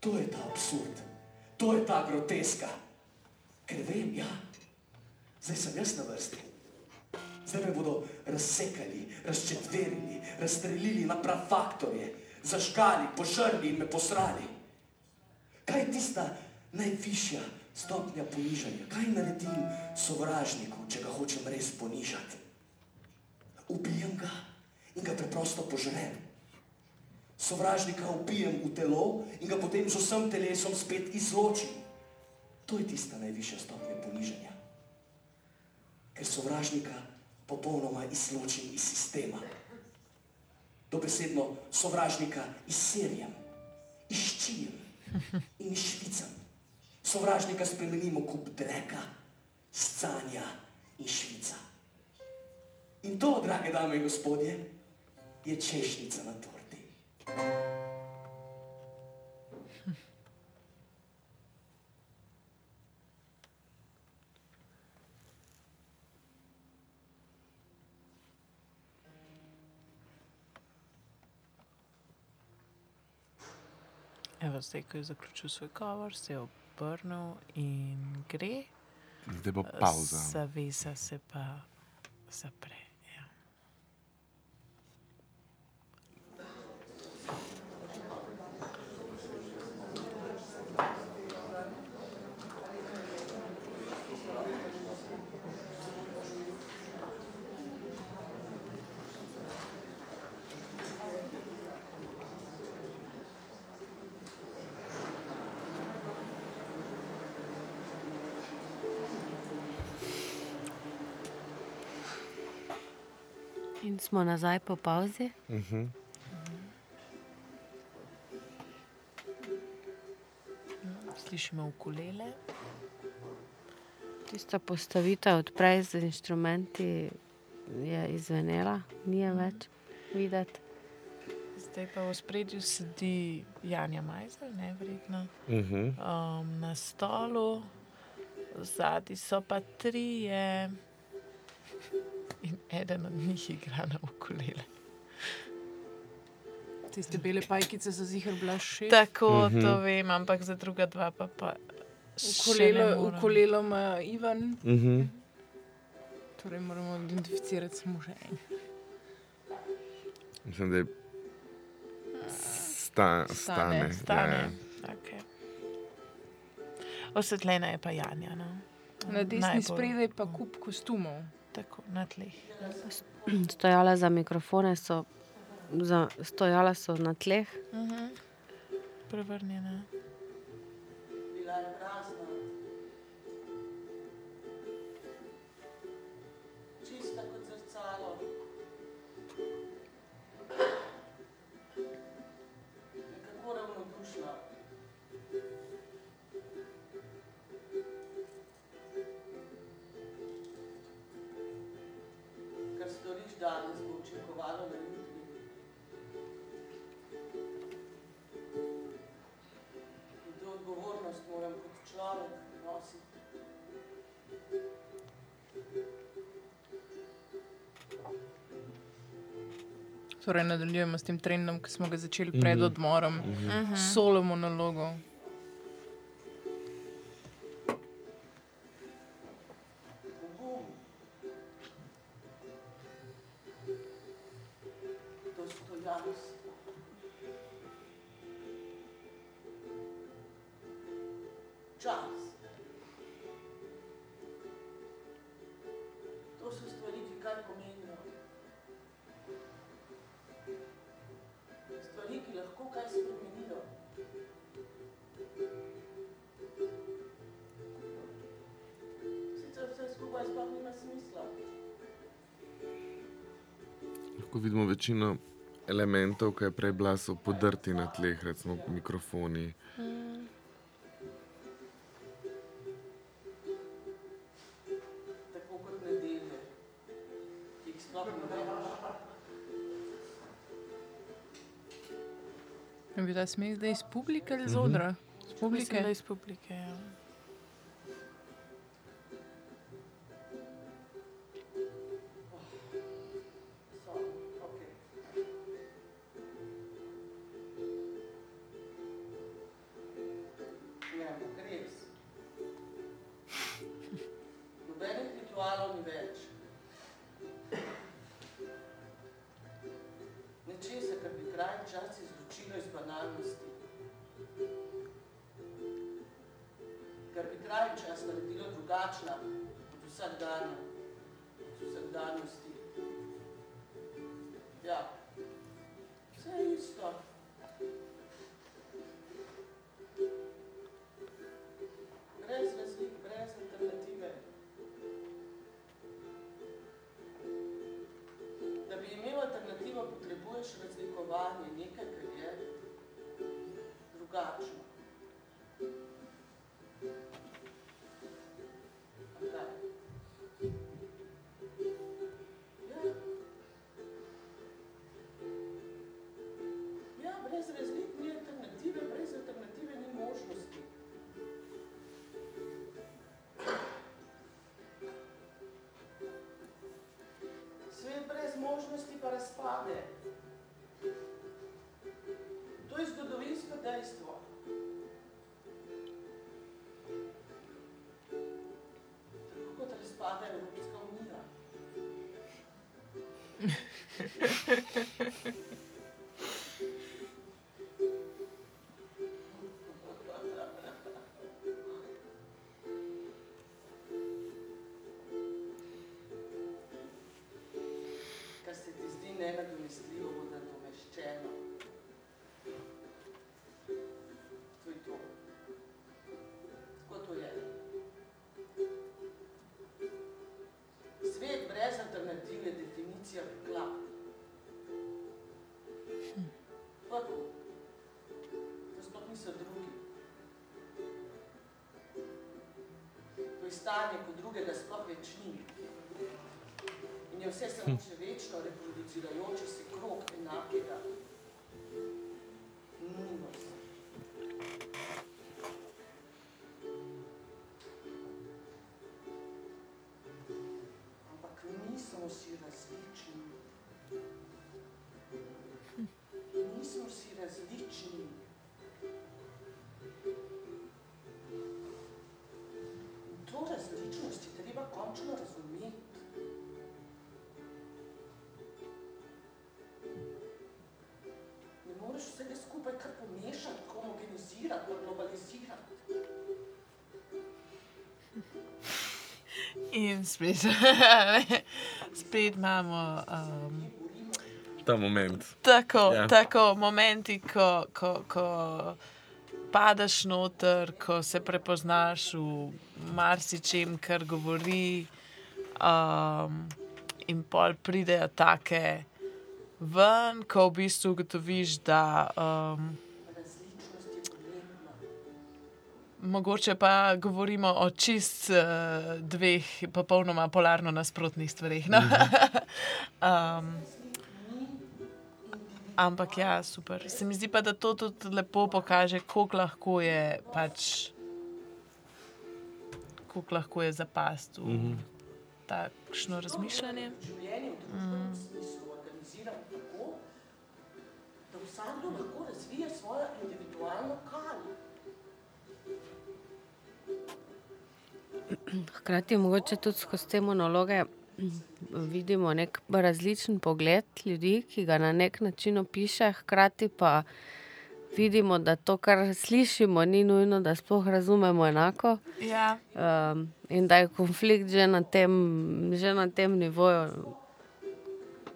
To je ta absurd, to je ta groteska. Ker vem, ja, zdaj sem jaz na vrsti. Zdaj me bodo razsekali, razčetverili, razstrelili na prafaktorje, zažgali, požrli in me posrali. Kaj je tista najvišja stopnja ponižanja? Kaj naredim sovražniku, če ga hočem res ponižati? Ubijem ga in ga preprosto požrem. Sovražnika ubijem v telo in ga potem z vsem telesom spet izločim. To je tista najvišja stopnja ponižanja. Ker sovražnika popolnoma izločim iz sistema. Dobesedno sovražnika izserjem, izčijem in izšvicam. Sovražnika spremenimo kup dreka, scanja in švica. In to, drage dame in gospodje, je češnica na torti. Evo, zdaj, ko je zaključil svoj govor, se je obrnil in gre. Zdaj bo pauza. Zavesa se pa zapre. Ja. In smo nazaj po pauzi. Slišimo ukulele. Tista postavitev odprej z inštrumenti je izvenela, ni je več videti. Zdaj pa v spredju sedi Janja Majzel, nevrjetno. Mhm. Um, na stolu, zadnji so pa trije, in eden od njih igra na ukulele. Tiste bele pajkice so zihar bila še. Tako to vem, ampak za druga dva pa. pa ukulelo ima Ivan, Mhm. torej moramo identificirati samo še en. Mislim, da je sta, stane. Stane. Ja. Okay. Osvetljena je pa Janja. No? Na desni Najbolj. spredaj pa kup kostumov. Tako, na tleh. Stojala za mikrofone so, za, stojala so na tleh. Uh -huh. Prevrnjena. Bila je prazna. Torej, nadaljujemo s tem trendom, ki smo ga začeli pred odmorom, solo monologov. Večino elementov, ki je prej bila, so podrti na tleh, recimo mikrofoni. Veš. Je bil ta smeh zdaj iz publike ali iz odra? Z Mislim, publike. da iz publike. Ja. Pa razpade. To je stanje, ko drugega sploh več ni. In je vse samo še večno reproducirajoče se krog enakega. Treba končno razumeti. Ne moreš vsega skupaj kar pomešati, homogenizirati, globalizirati. In spet, spet imamo um, Ta moment. tako, Ja. tako momenti, ko, ko, ko padeš noter, ko se prepoznaš v marsičem, kar govori, um, in pol pridejo take ven, ko v bistvu ugotoviš, da um, mogoče pa govorimo o čist uh, dveh popolnoma polarno nasprotnih stvareh. No? um, ampak ja, super. Se mi zdi pa, da to tudi lepo pokaže, koliko lahko je pač. Kako lahko je zapasti v mm -hmm. takšno razmišljanje. tako, da vsakdo lahko razvije svojo individualno kar. Hkrati mogoče tudi skozi te monologe mm, vidimo nek različen pogled ljudi, ki ga na nek način opiše, hkrati pa vidimo, da to, kar slišimo, ni nujno, da sploh razumemo enako. Ja. Um, in da je konflikt že na tem, že na tem nivoju.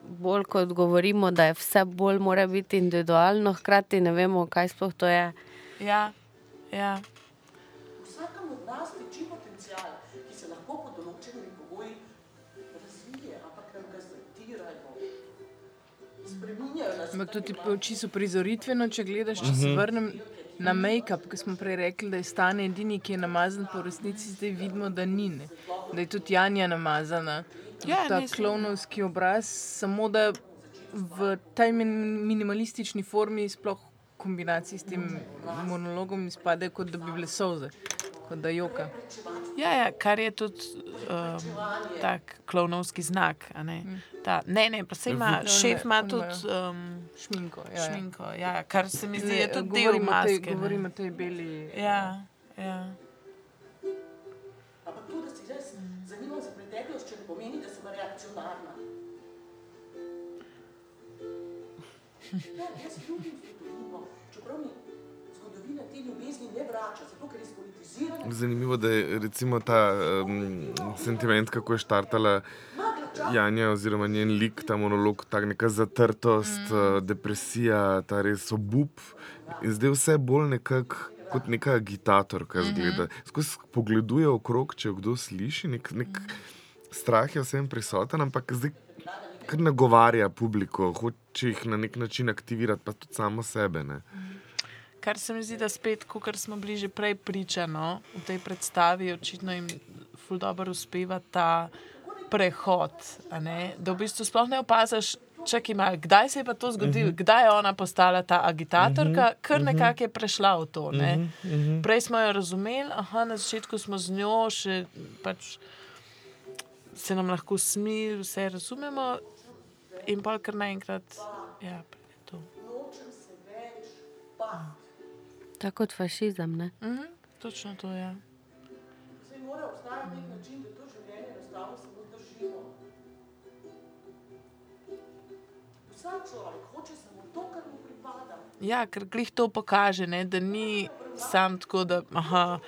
Bolj kot govorimo, da je vse bolj mora biti individualno, hkrati ne vemo, kaj sploh to je. Ja, ja. V vsakem od nas tiči Ampak to ti pa čisto prizoritveno, če gledaš, če se vrnem na make-up, ki smo prej rekli, da je stane edini, ki je namazan, pa v resnici zdaj vidimo, da ni. Ne? Da je tudi Janja namazana. Ja, ta nisem. klovnovski obraz, samo da v tej min- minimalistični formi, sploh v kombinaciji s tem monologom, izpade, kot da bi bile solze, kot da joka. Ja, ja, kar je tudi um, tak klovnovski znak. a Ne, Ta, ne, ne, pa se ima, Ne, šef ima oni tudi um, Šminko. Ja, ja. šminko. Ja, ja, kar se mi zdi, je Ne, tudi del govorim o tej- maske. ne. Govorim o tej beli. Ja, ja. Ampak to, da si res zanimam za preteklost, če ne pomeni, da sem reakcionarna. Ja, jaz ljubim zgodovino, čeprav mi zgodovina te ljubezni ne vrača, zato ker je spolitizirana. Zanimivo je, da je recimo ta um, sentiment, kako je štartala Janja, oziroma njen lik, ta monolog, ta neka zatrtost, mm. depresija, ta res obup. In zdaj vse bolj nekako kot neka agitatorka zgleda. Skozi pogleduje okrog, če jo kdo sliši, nek, nek strah je vsem prisoten, ampak zdaj kar nagovarja publiko, hoče jih na nek način aktivirati, pa tudi samo sebe. Ne? Kar se mi zdi, da spet, kot smo bili že prej pričano v tej predstavi, očitno jim ful dobro uspeva ta prehod. a ne, Da v bistvu sploh ne opaziš, čakaj, malo, kdaj se je pa to zgodilo, kdaj je ona postala ta agitatorka, ker nekako je prešla v to. Ne. Prej smo jo razumeli, aha, na začetku smo z njo še pač. Se nam lahko smili, vse razumemo, in pa kar naenkrat, ja, pride to. Nočem se več bati. Tako kot fašizem. Ne? Mhm, točno to je. Ja. Zdaj mora obstajati nek način, da to življenje enostavno samo zdržimo. Vsak človek hoče samo to, kar mu pripada. Ja, ker glih to pokaže, ne, da ni sam tako, da aha,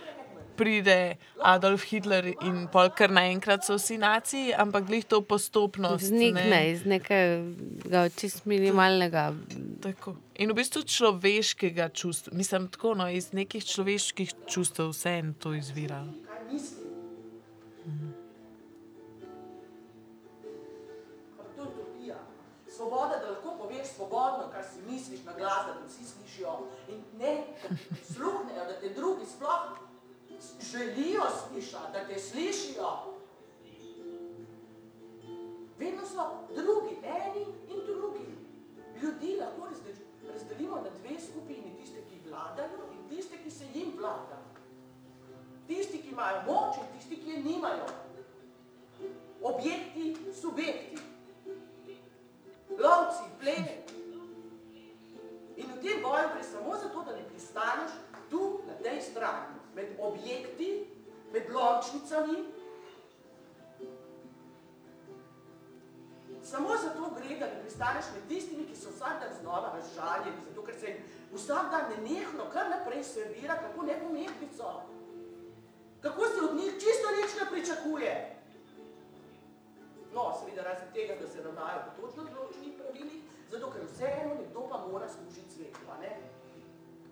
pride Adolf Hitler in pol kar naenkrat so vsi naciji, ampak glih to postopnost. Znikne ne. iz nekega čist minimalnega. Tako. In v bistvu človeškega čustva, mislim, tako, no, iz nekih človeških čustev vse en to izvira. Utopija. Svoboda, da lahko poveš svobodno, kar si misliš na glas, da te vsi slišijo. In ne, prisluhnejo, da te drugi sploh želijo slišati, da te slišijo. Vedno so drugi, eni in drugi. Ljudi lahko razde- razdelimo na dve skupini, tiste, ki vladajo in tiste, ki se jim vlada. Tisti, ki imajo moč in tisti, ki je nimajo. Vsak dan nenehno kar naprej servira, kako nepomembni so. Kako se od njih čisto nič ne pričakuje. No, seveda razen tega, da se ravnajo po točno določenih pravilih, zato ker vseeno nekdo pa mora služiti svetu, a ne?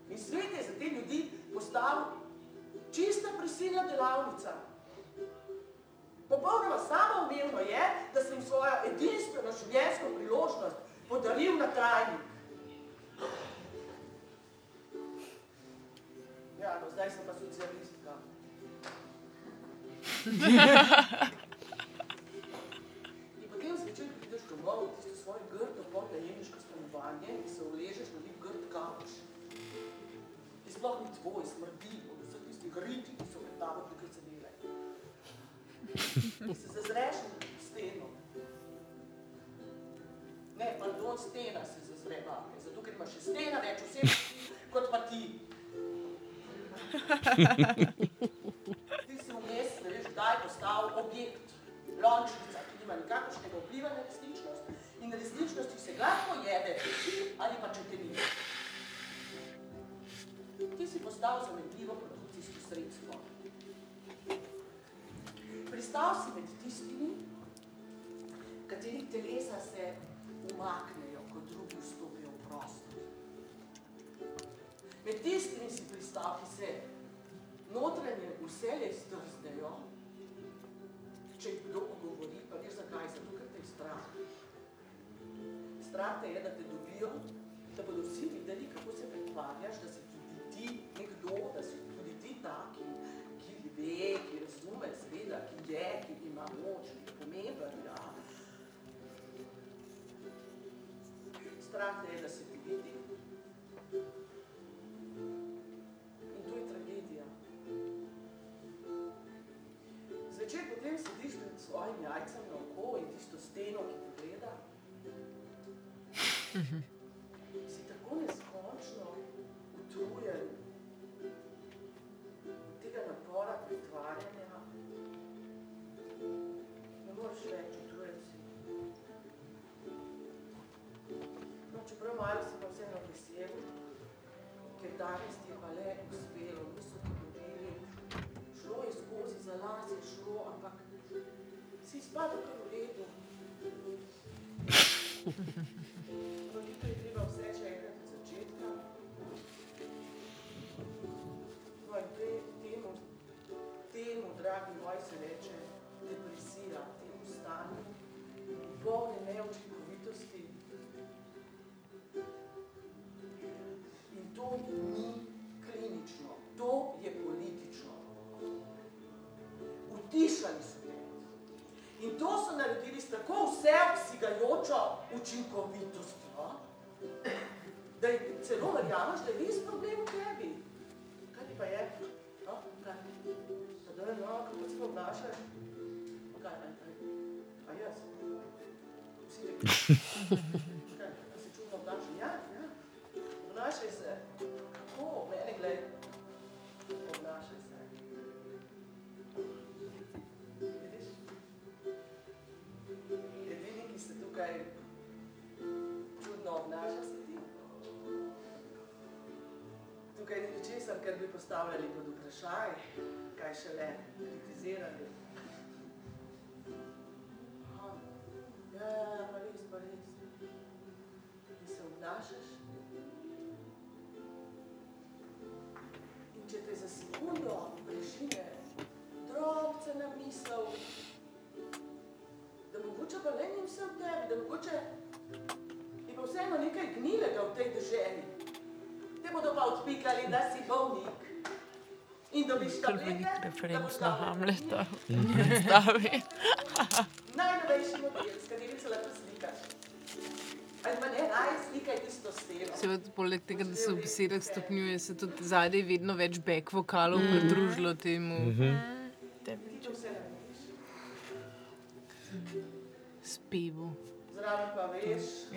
In svet je za te ljudi postal čista prisilna delavnica. Popolnoma samoumevno je, da sem svojo edinstveno življenjsko priložnost podaril na trajnik. Ja, no, zdaj sem pa socialistka. In potem zvečer prideš domov v tisto svoje grdo podnajemniško stanovanje in se uležeš na nek grd kavč. Ki sploh ni tvoj, smrdi od vseh tistih riti, ki so med tabo prikazanile. In se zazreš na steno. Ne, pardon, stena se zazre vame, zato ker ima še stena več oseb kot pa ti. Ti si vmes, ne veš, kdaj postal objekt, lončnica, ki nima nikakršnega vpliva na resničnost in resničnosti se gladko jede, ali pa če te ni. Ti si postal zamenljivo produkcijsko sredstvo. Pristal si med tistimi, katerih telesa se umaknejo, Med tistimi si pristal, ki se notranje vselej zdrznejo, če jih kdo ogovori, pa veš zakaj, zato ker te je strah. Strah te je, da te dobijo, da bodo vsi videli, kako se pretvarjaš, da si tudi ti nekdo, da si tudi ti tak, ki, ve, ki razume, seveda, ki je, ki ima moč, ki je pomemben, ja. Strah te je, da se svojim jajcem na oko in tisto steno, ki te gleda. Si tako neskončno utrujen od tega napora pretvarjanja. Ne moreš več, utrujen si. No, čeprav malo si pa vseeno vesel, ker danes ti je pa le uspelo, si pa ne, raje slikaj tisto steno. Seveda, poleg tega, da se v besedah stopnjuje, se tudi zadaj vedno več back vokalov mm. pridružilo temu Ti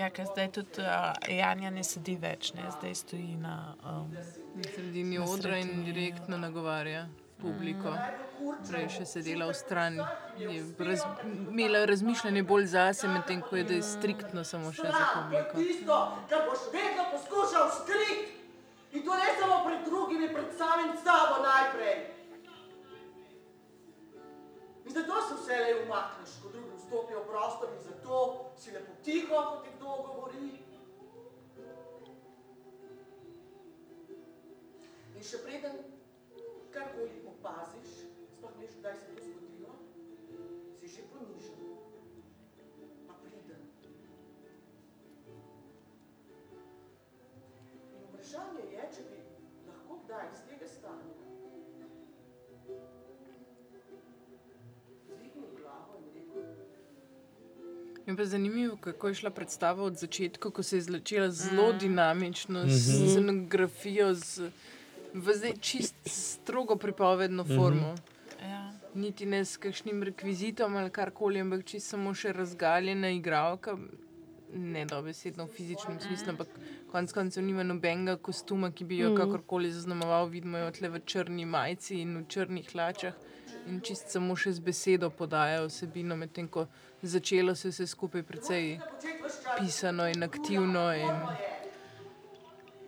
Ja, ker zdaj tudi uh, Janja ne sedi več, ne? zdaj stoji na. Um, Na sredini Na odra in sredini, direktno nagovarja publiko. kurčo. Prej je še sedela v strani, je raz, imela razmišljanje bolj zase, medtem ko je da je striktno samo še za je publiko. tisto, kar boš vedno poskušal skriti. In to ne samo pred drugimi, pred samim sabo najprej. In zato se vselej umakneš, ko drugi vstopijo v prostor in zato si lepo tiho, ko ti kdo govori. In še preden karkoli opaziš, sploh veš, kdaj se to zgodilo, si že ponižen, Je pa zanimivo, kako je šla predstava od začetka, ko se je začela zelo dinamično, s Mhm. scenografijo, z v zdaj čist strogo pripovedno formo. Ja. Niti ne s kakšnim rekvizitom ali karkoli, ampak čisto samo še razgaljena igralka. Ne dobesedno v fizičnem smislu, ampak konec koncev nima nobenega kostuma, ki bi jo Mm. kakorkoli zaznamoval. Vidimo jo tle v črni majici in v črnih hlačah in čist samo še z besedo podaja vsebino, medtem ko začelo se vse skupaj precej pisano in aktivno. In,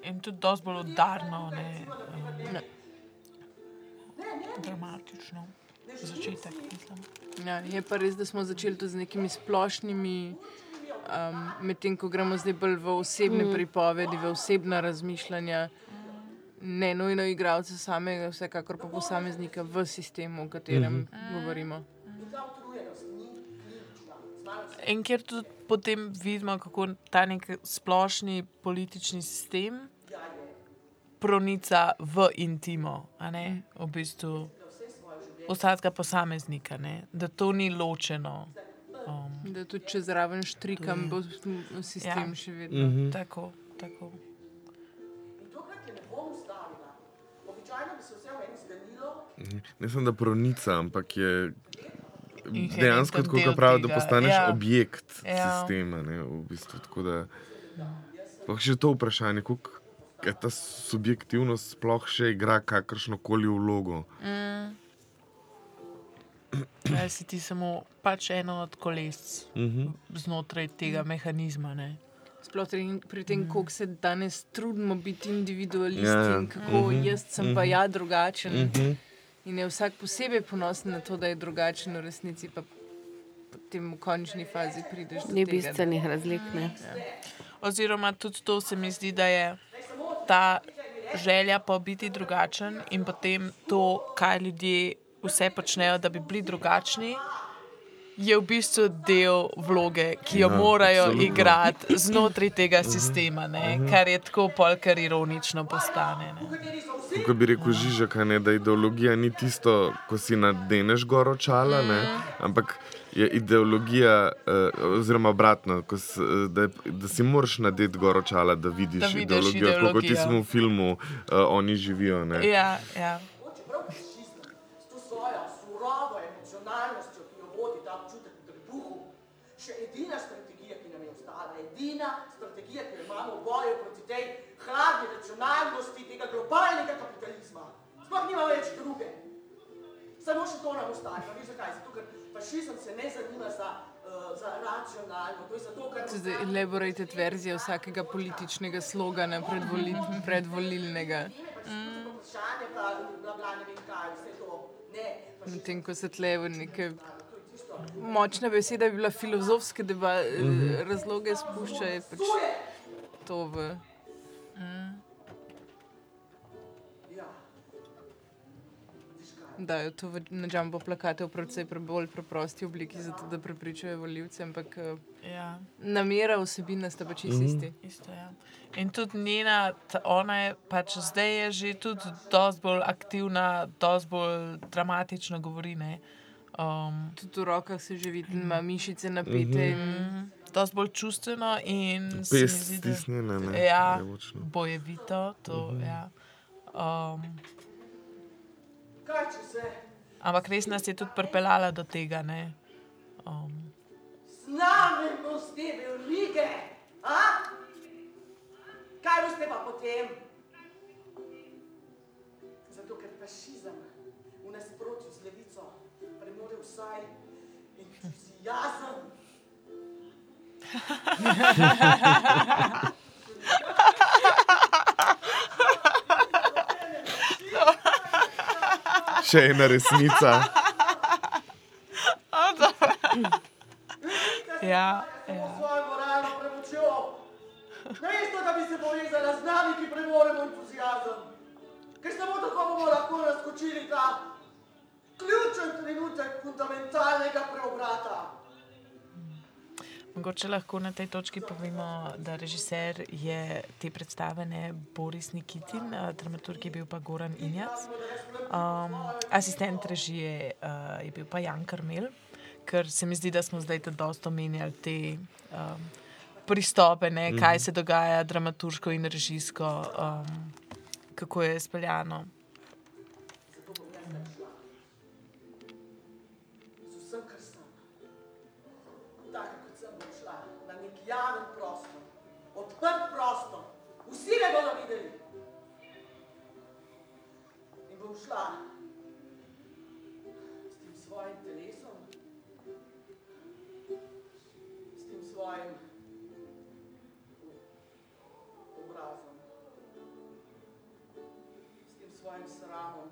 In tudi dosti bolj udarno, ne, um, dramatično. Začetek, mislim. Ja, je pa res, da smo začeli tudi z nekimi splošnimi, um, medtem ko gremo zdaj bolj v osebne mm. pripovedi, v osebna razmišljanja. Ne nujno igralca samega, vsekakor pa posameznika v sistemu, o katerem mm -hmm. govorimo. In kjer tudi potem vidimo, kako ta nek splošni politični sistem pronica v intimo, a ne v bistvu vsakega posameznika, ne? da to ni ločeno. Um, Da tudi če zraven štrikam, bo sistem Ja. še vedno. Mhm. tako, tako. Ne samo da pronica, ampak je Inherenten dejansko tako, kot pravi, da postaneš ja. objekt Ja. sistema. Ne, v bistvu, tako da, pa še to vprašanje, kako je ta subjektivnost sploh še igra kakršno koli vlogo. Da si ti samo pač eno od koles Mhm. znotraj tega mehanizma. Ne? Sploh pri, tem, koliko se danes trudimo biti individualisti Ja, ja. in kako Mhm. jaz sem pa ja drugačen. Mhm. In je vsak posebej ponosen na to, da je drugačen, v resnici pa potem v končni fazi prideš do Ni tega. bistvenih razlik. Ne? Oziroma, tudi to se mi zdi, da je ta želja po biti drugačen in potem to, kaj ljudje vse počnejo, da bi bili drugačni. Je v bistvu del vloge, ki jo Ja, ja, morajo absolutno. igrati znotraj tega sistema, ne? kar je tako polkar ironično postane. Ne? Kako bi rekel Žižek, a ne, da ideologija ni tisto, ko si nadeneš gor očala, ne, Mhm. ampak je ideologija, uh, oziroma obratno, ko s, eh, da, da si moraš nadeti gor očala, da vidiš Da vidiš ideologijo, kot ideologijo. tismo v filmu, uh, oni živijo. Ne. Ja, ja. Še edina strategija, ki nam je ostala, edina strategija, ki jo imamo v boju proti tej hladni racionalnosti tega globalnega kapitalizma. Sploh nima več druge. Samo še to nam ostane. Pa veš zakaj? Zato, ker fašizem se ne zanima za, uh, za racionalno. To je zato, ker To je elaborated verzija vsakega političnega slogana predvoli, predvolilnega. Ne, Medtem ko se tle v neke močne besede, bi bila filozofske deba, Mhm. razloge spušča, je pač to v. ja. dajo to v, na jumbo plakate v precej pre, bolj preprosti obliki, zato da prepričajo voljivce, ampak eh, Ja. namera vsebina sta pač čisto isti. Isto, ja. In tudi njena, ta, ona je pač zdaj je že tudi dosti bolj aktivna, dosti bolj dramatično govori. Ne? Um, Tudi v rokah se že vidi, ima mišice napete. in mm, dosti bolj čustveno in ne. Ja, je bojevito. To, ja. um, Kaj če se ampak res nas je tudi pripeljala do tega. Ne? Um, z te verige? A? Kaj boste pa potem? Zato, ker fašizem v nasprotju z levico premore vsaj entuzijazem. Še ena resnica. ja, ja. svojo moralno premočjo. Namesto, da bi se povezala z nami, ki premoremo entuzijazem. Ker samo tako bomo lahko razkočili ta ključen trenutek fundamentalnega preobrata. Mogoče lahko na tej točki povemo, da režiser je te predstave ne Boris Nikitin, eh, dramaturg je bil pa Goran Injac, um, asistent režije uh, je bil pa Jan Karmel, ker se mi zdi, da smo zdaj dosta omenjali te um, pristope, ne, mm -hmm. kaj se dogaja dramaturško in režijsko, um, kako je speljano. Mm. bodo videli. In bom šla s tem svojim telesom, s tem svojim obrazom, s tem svojim sramom,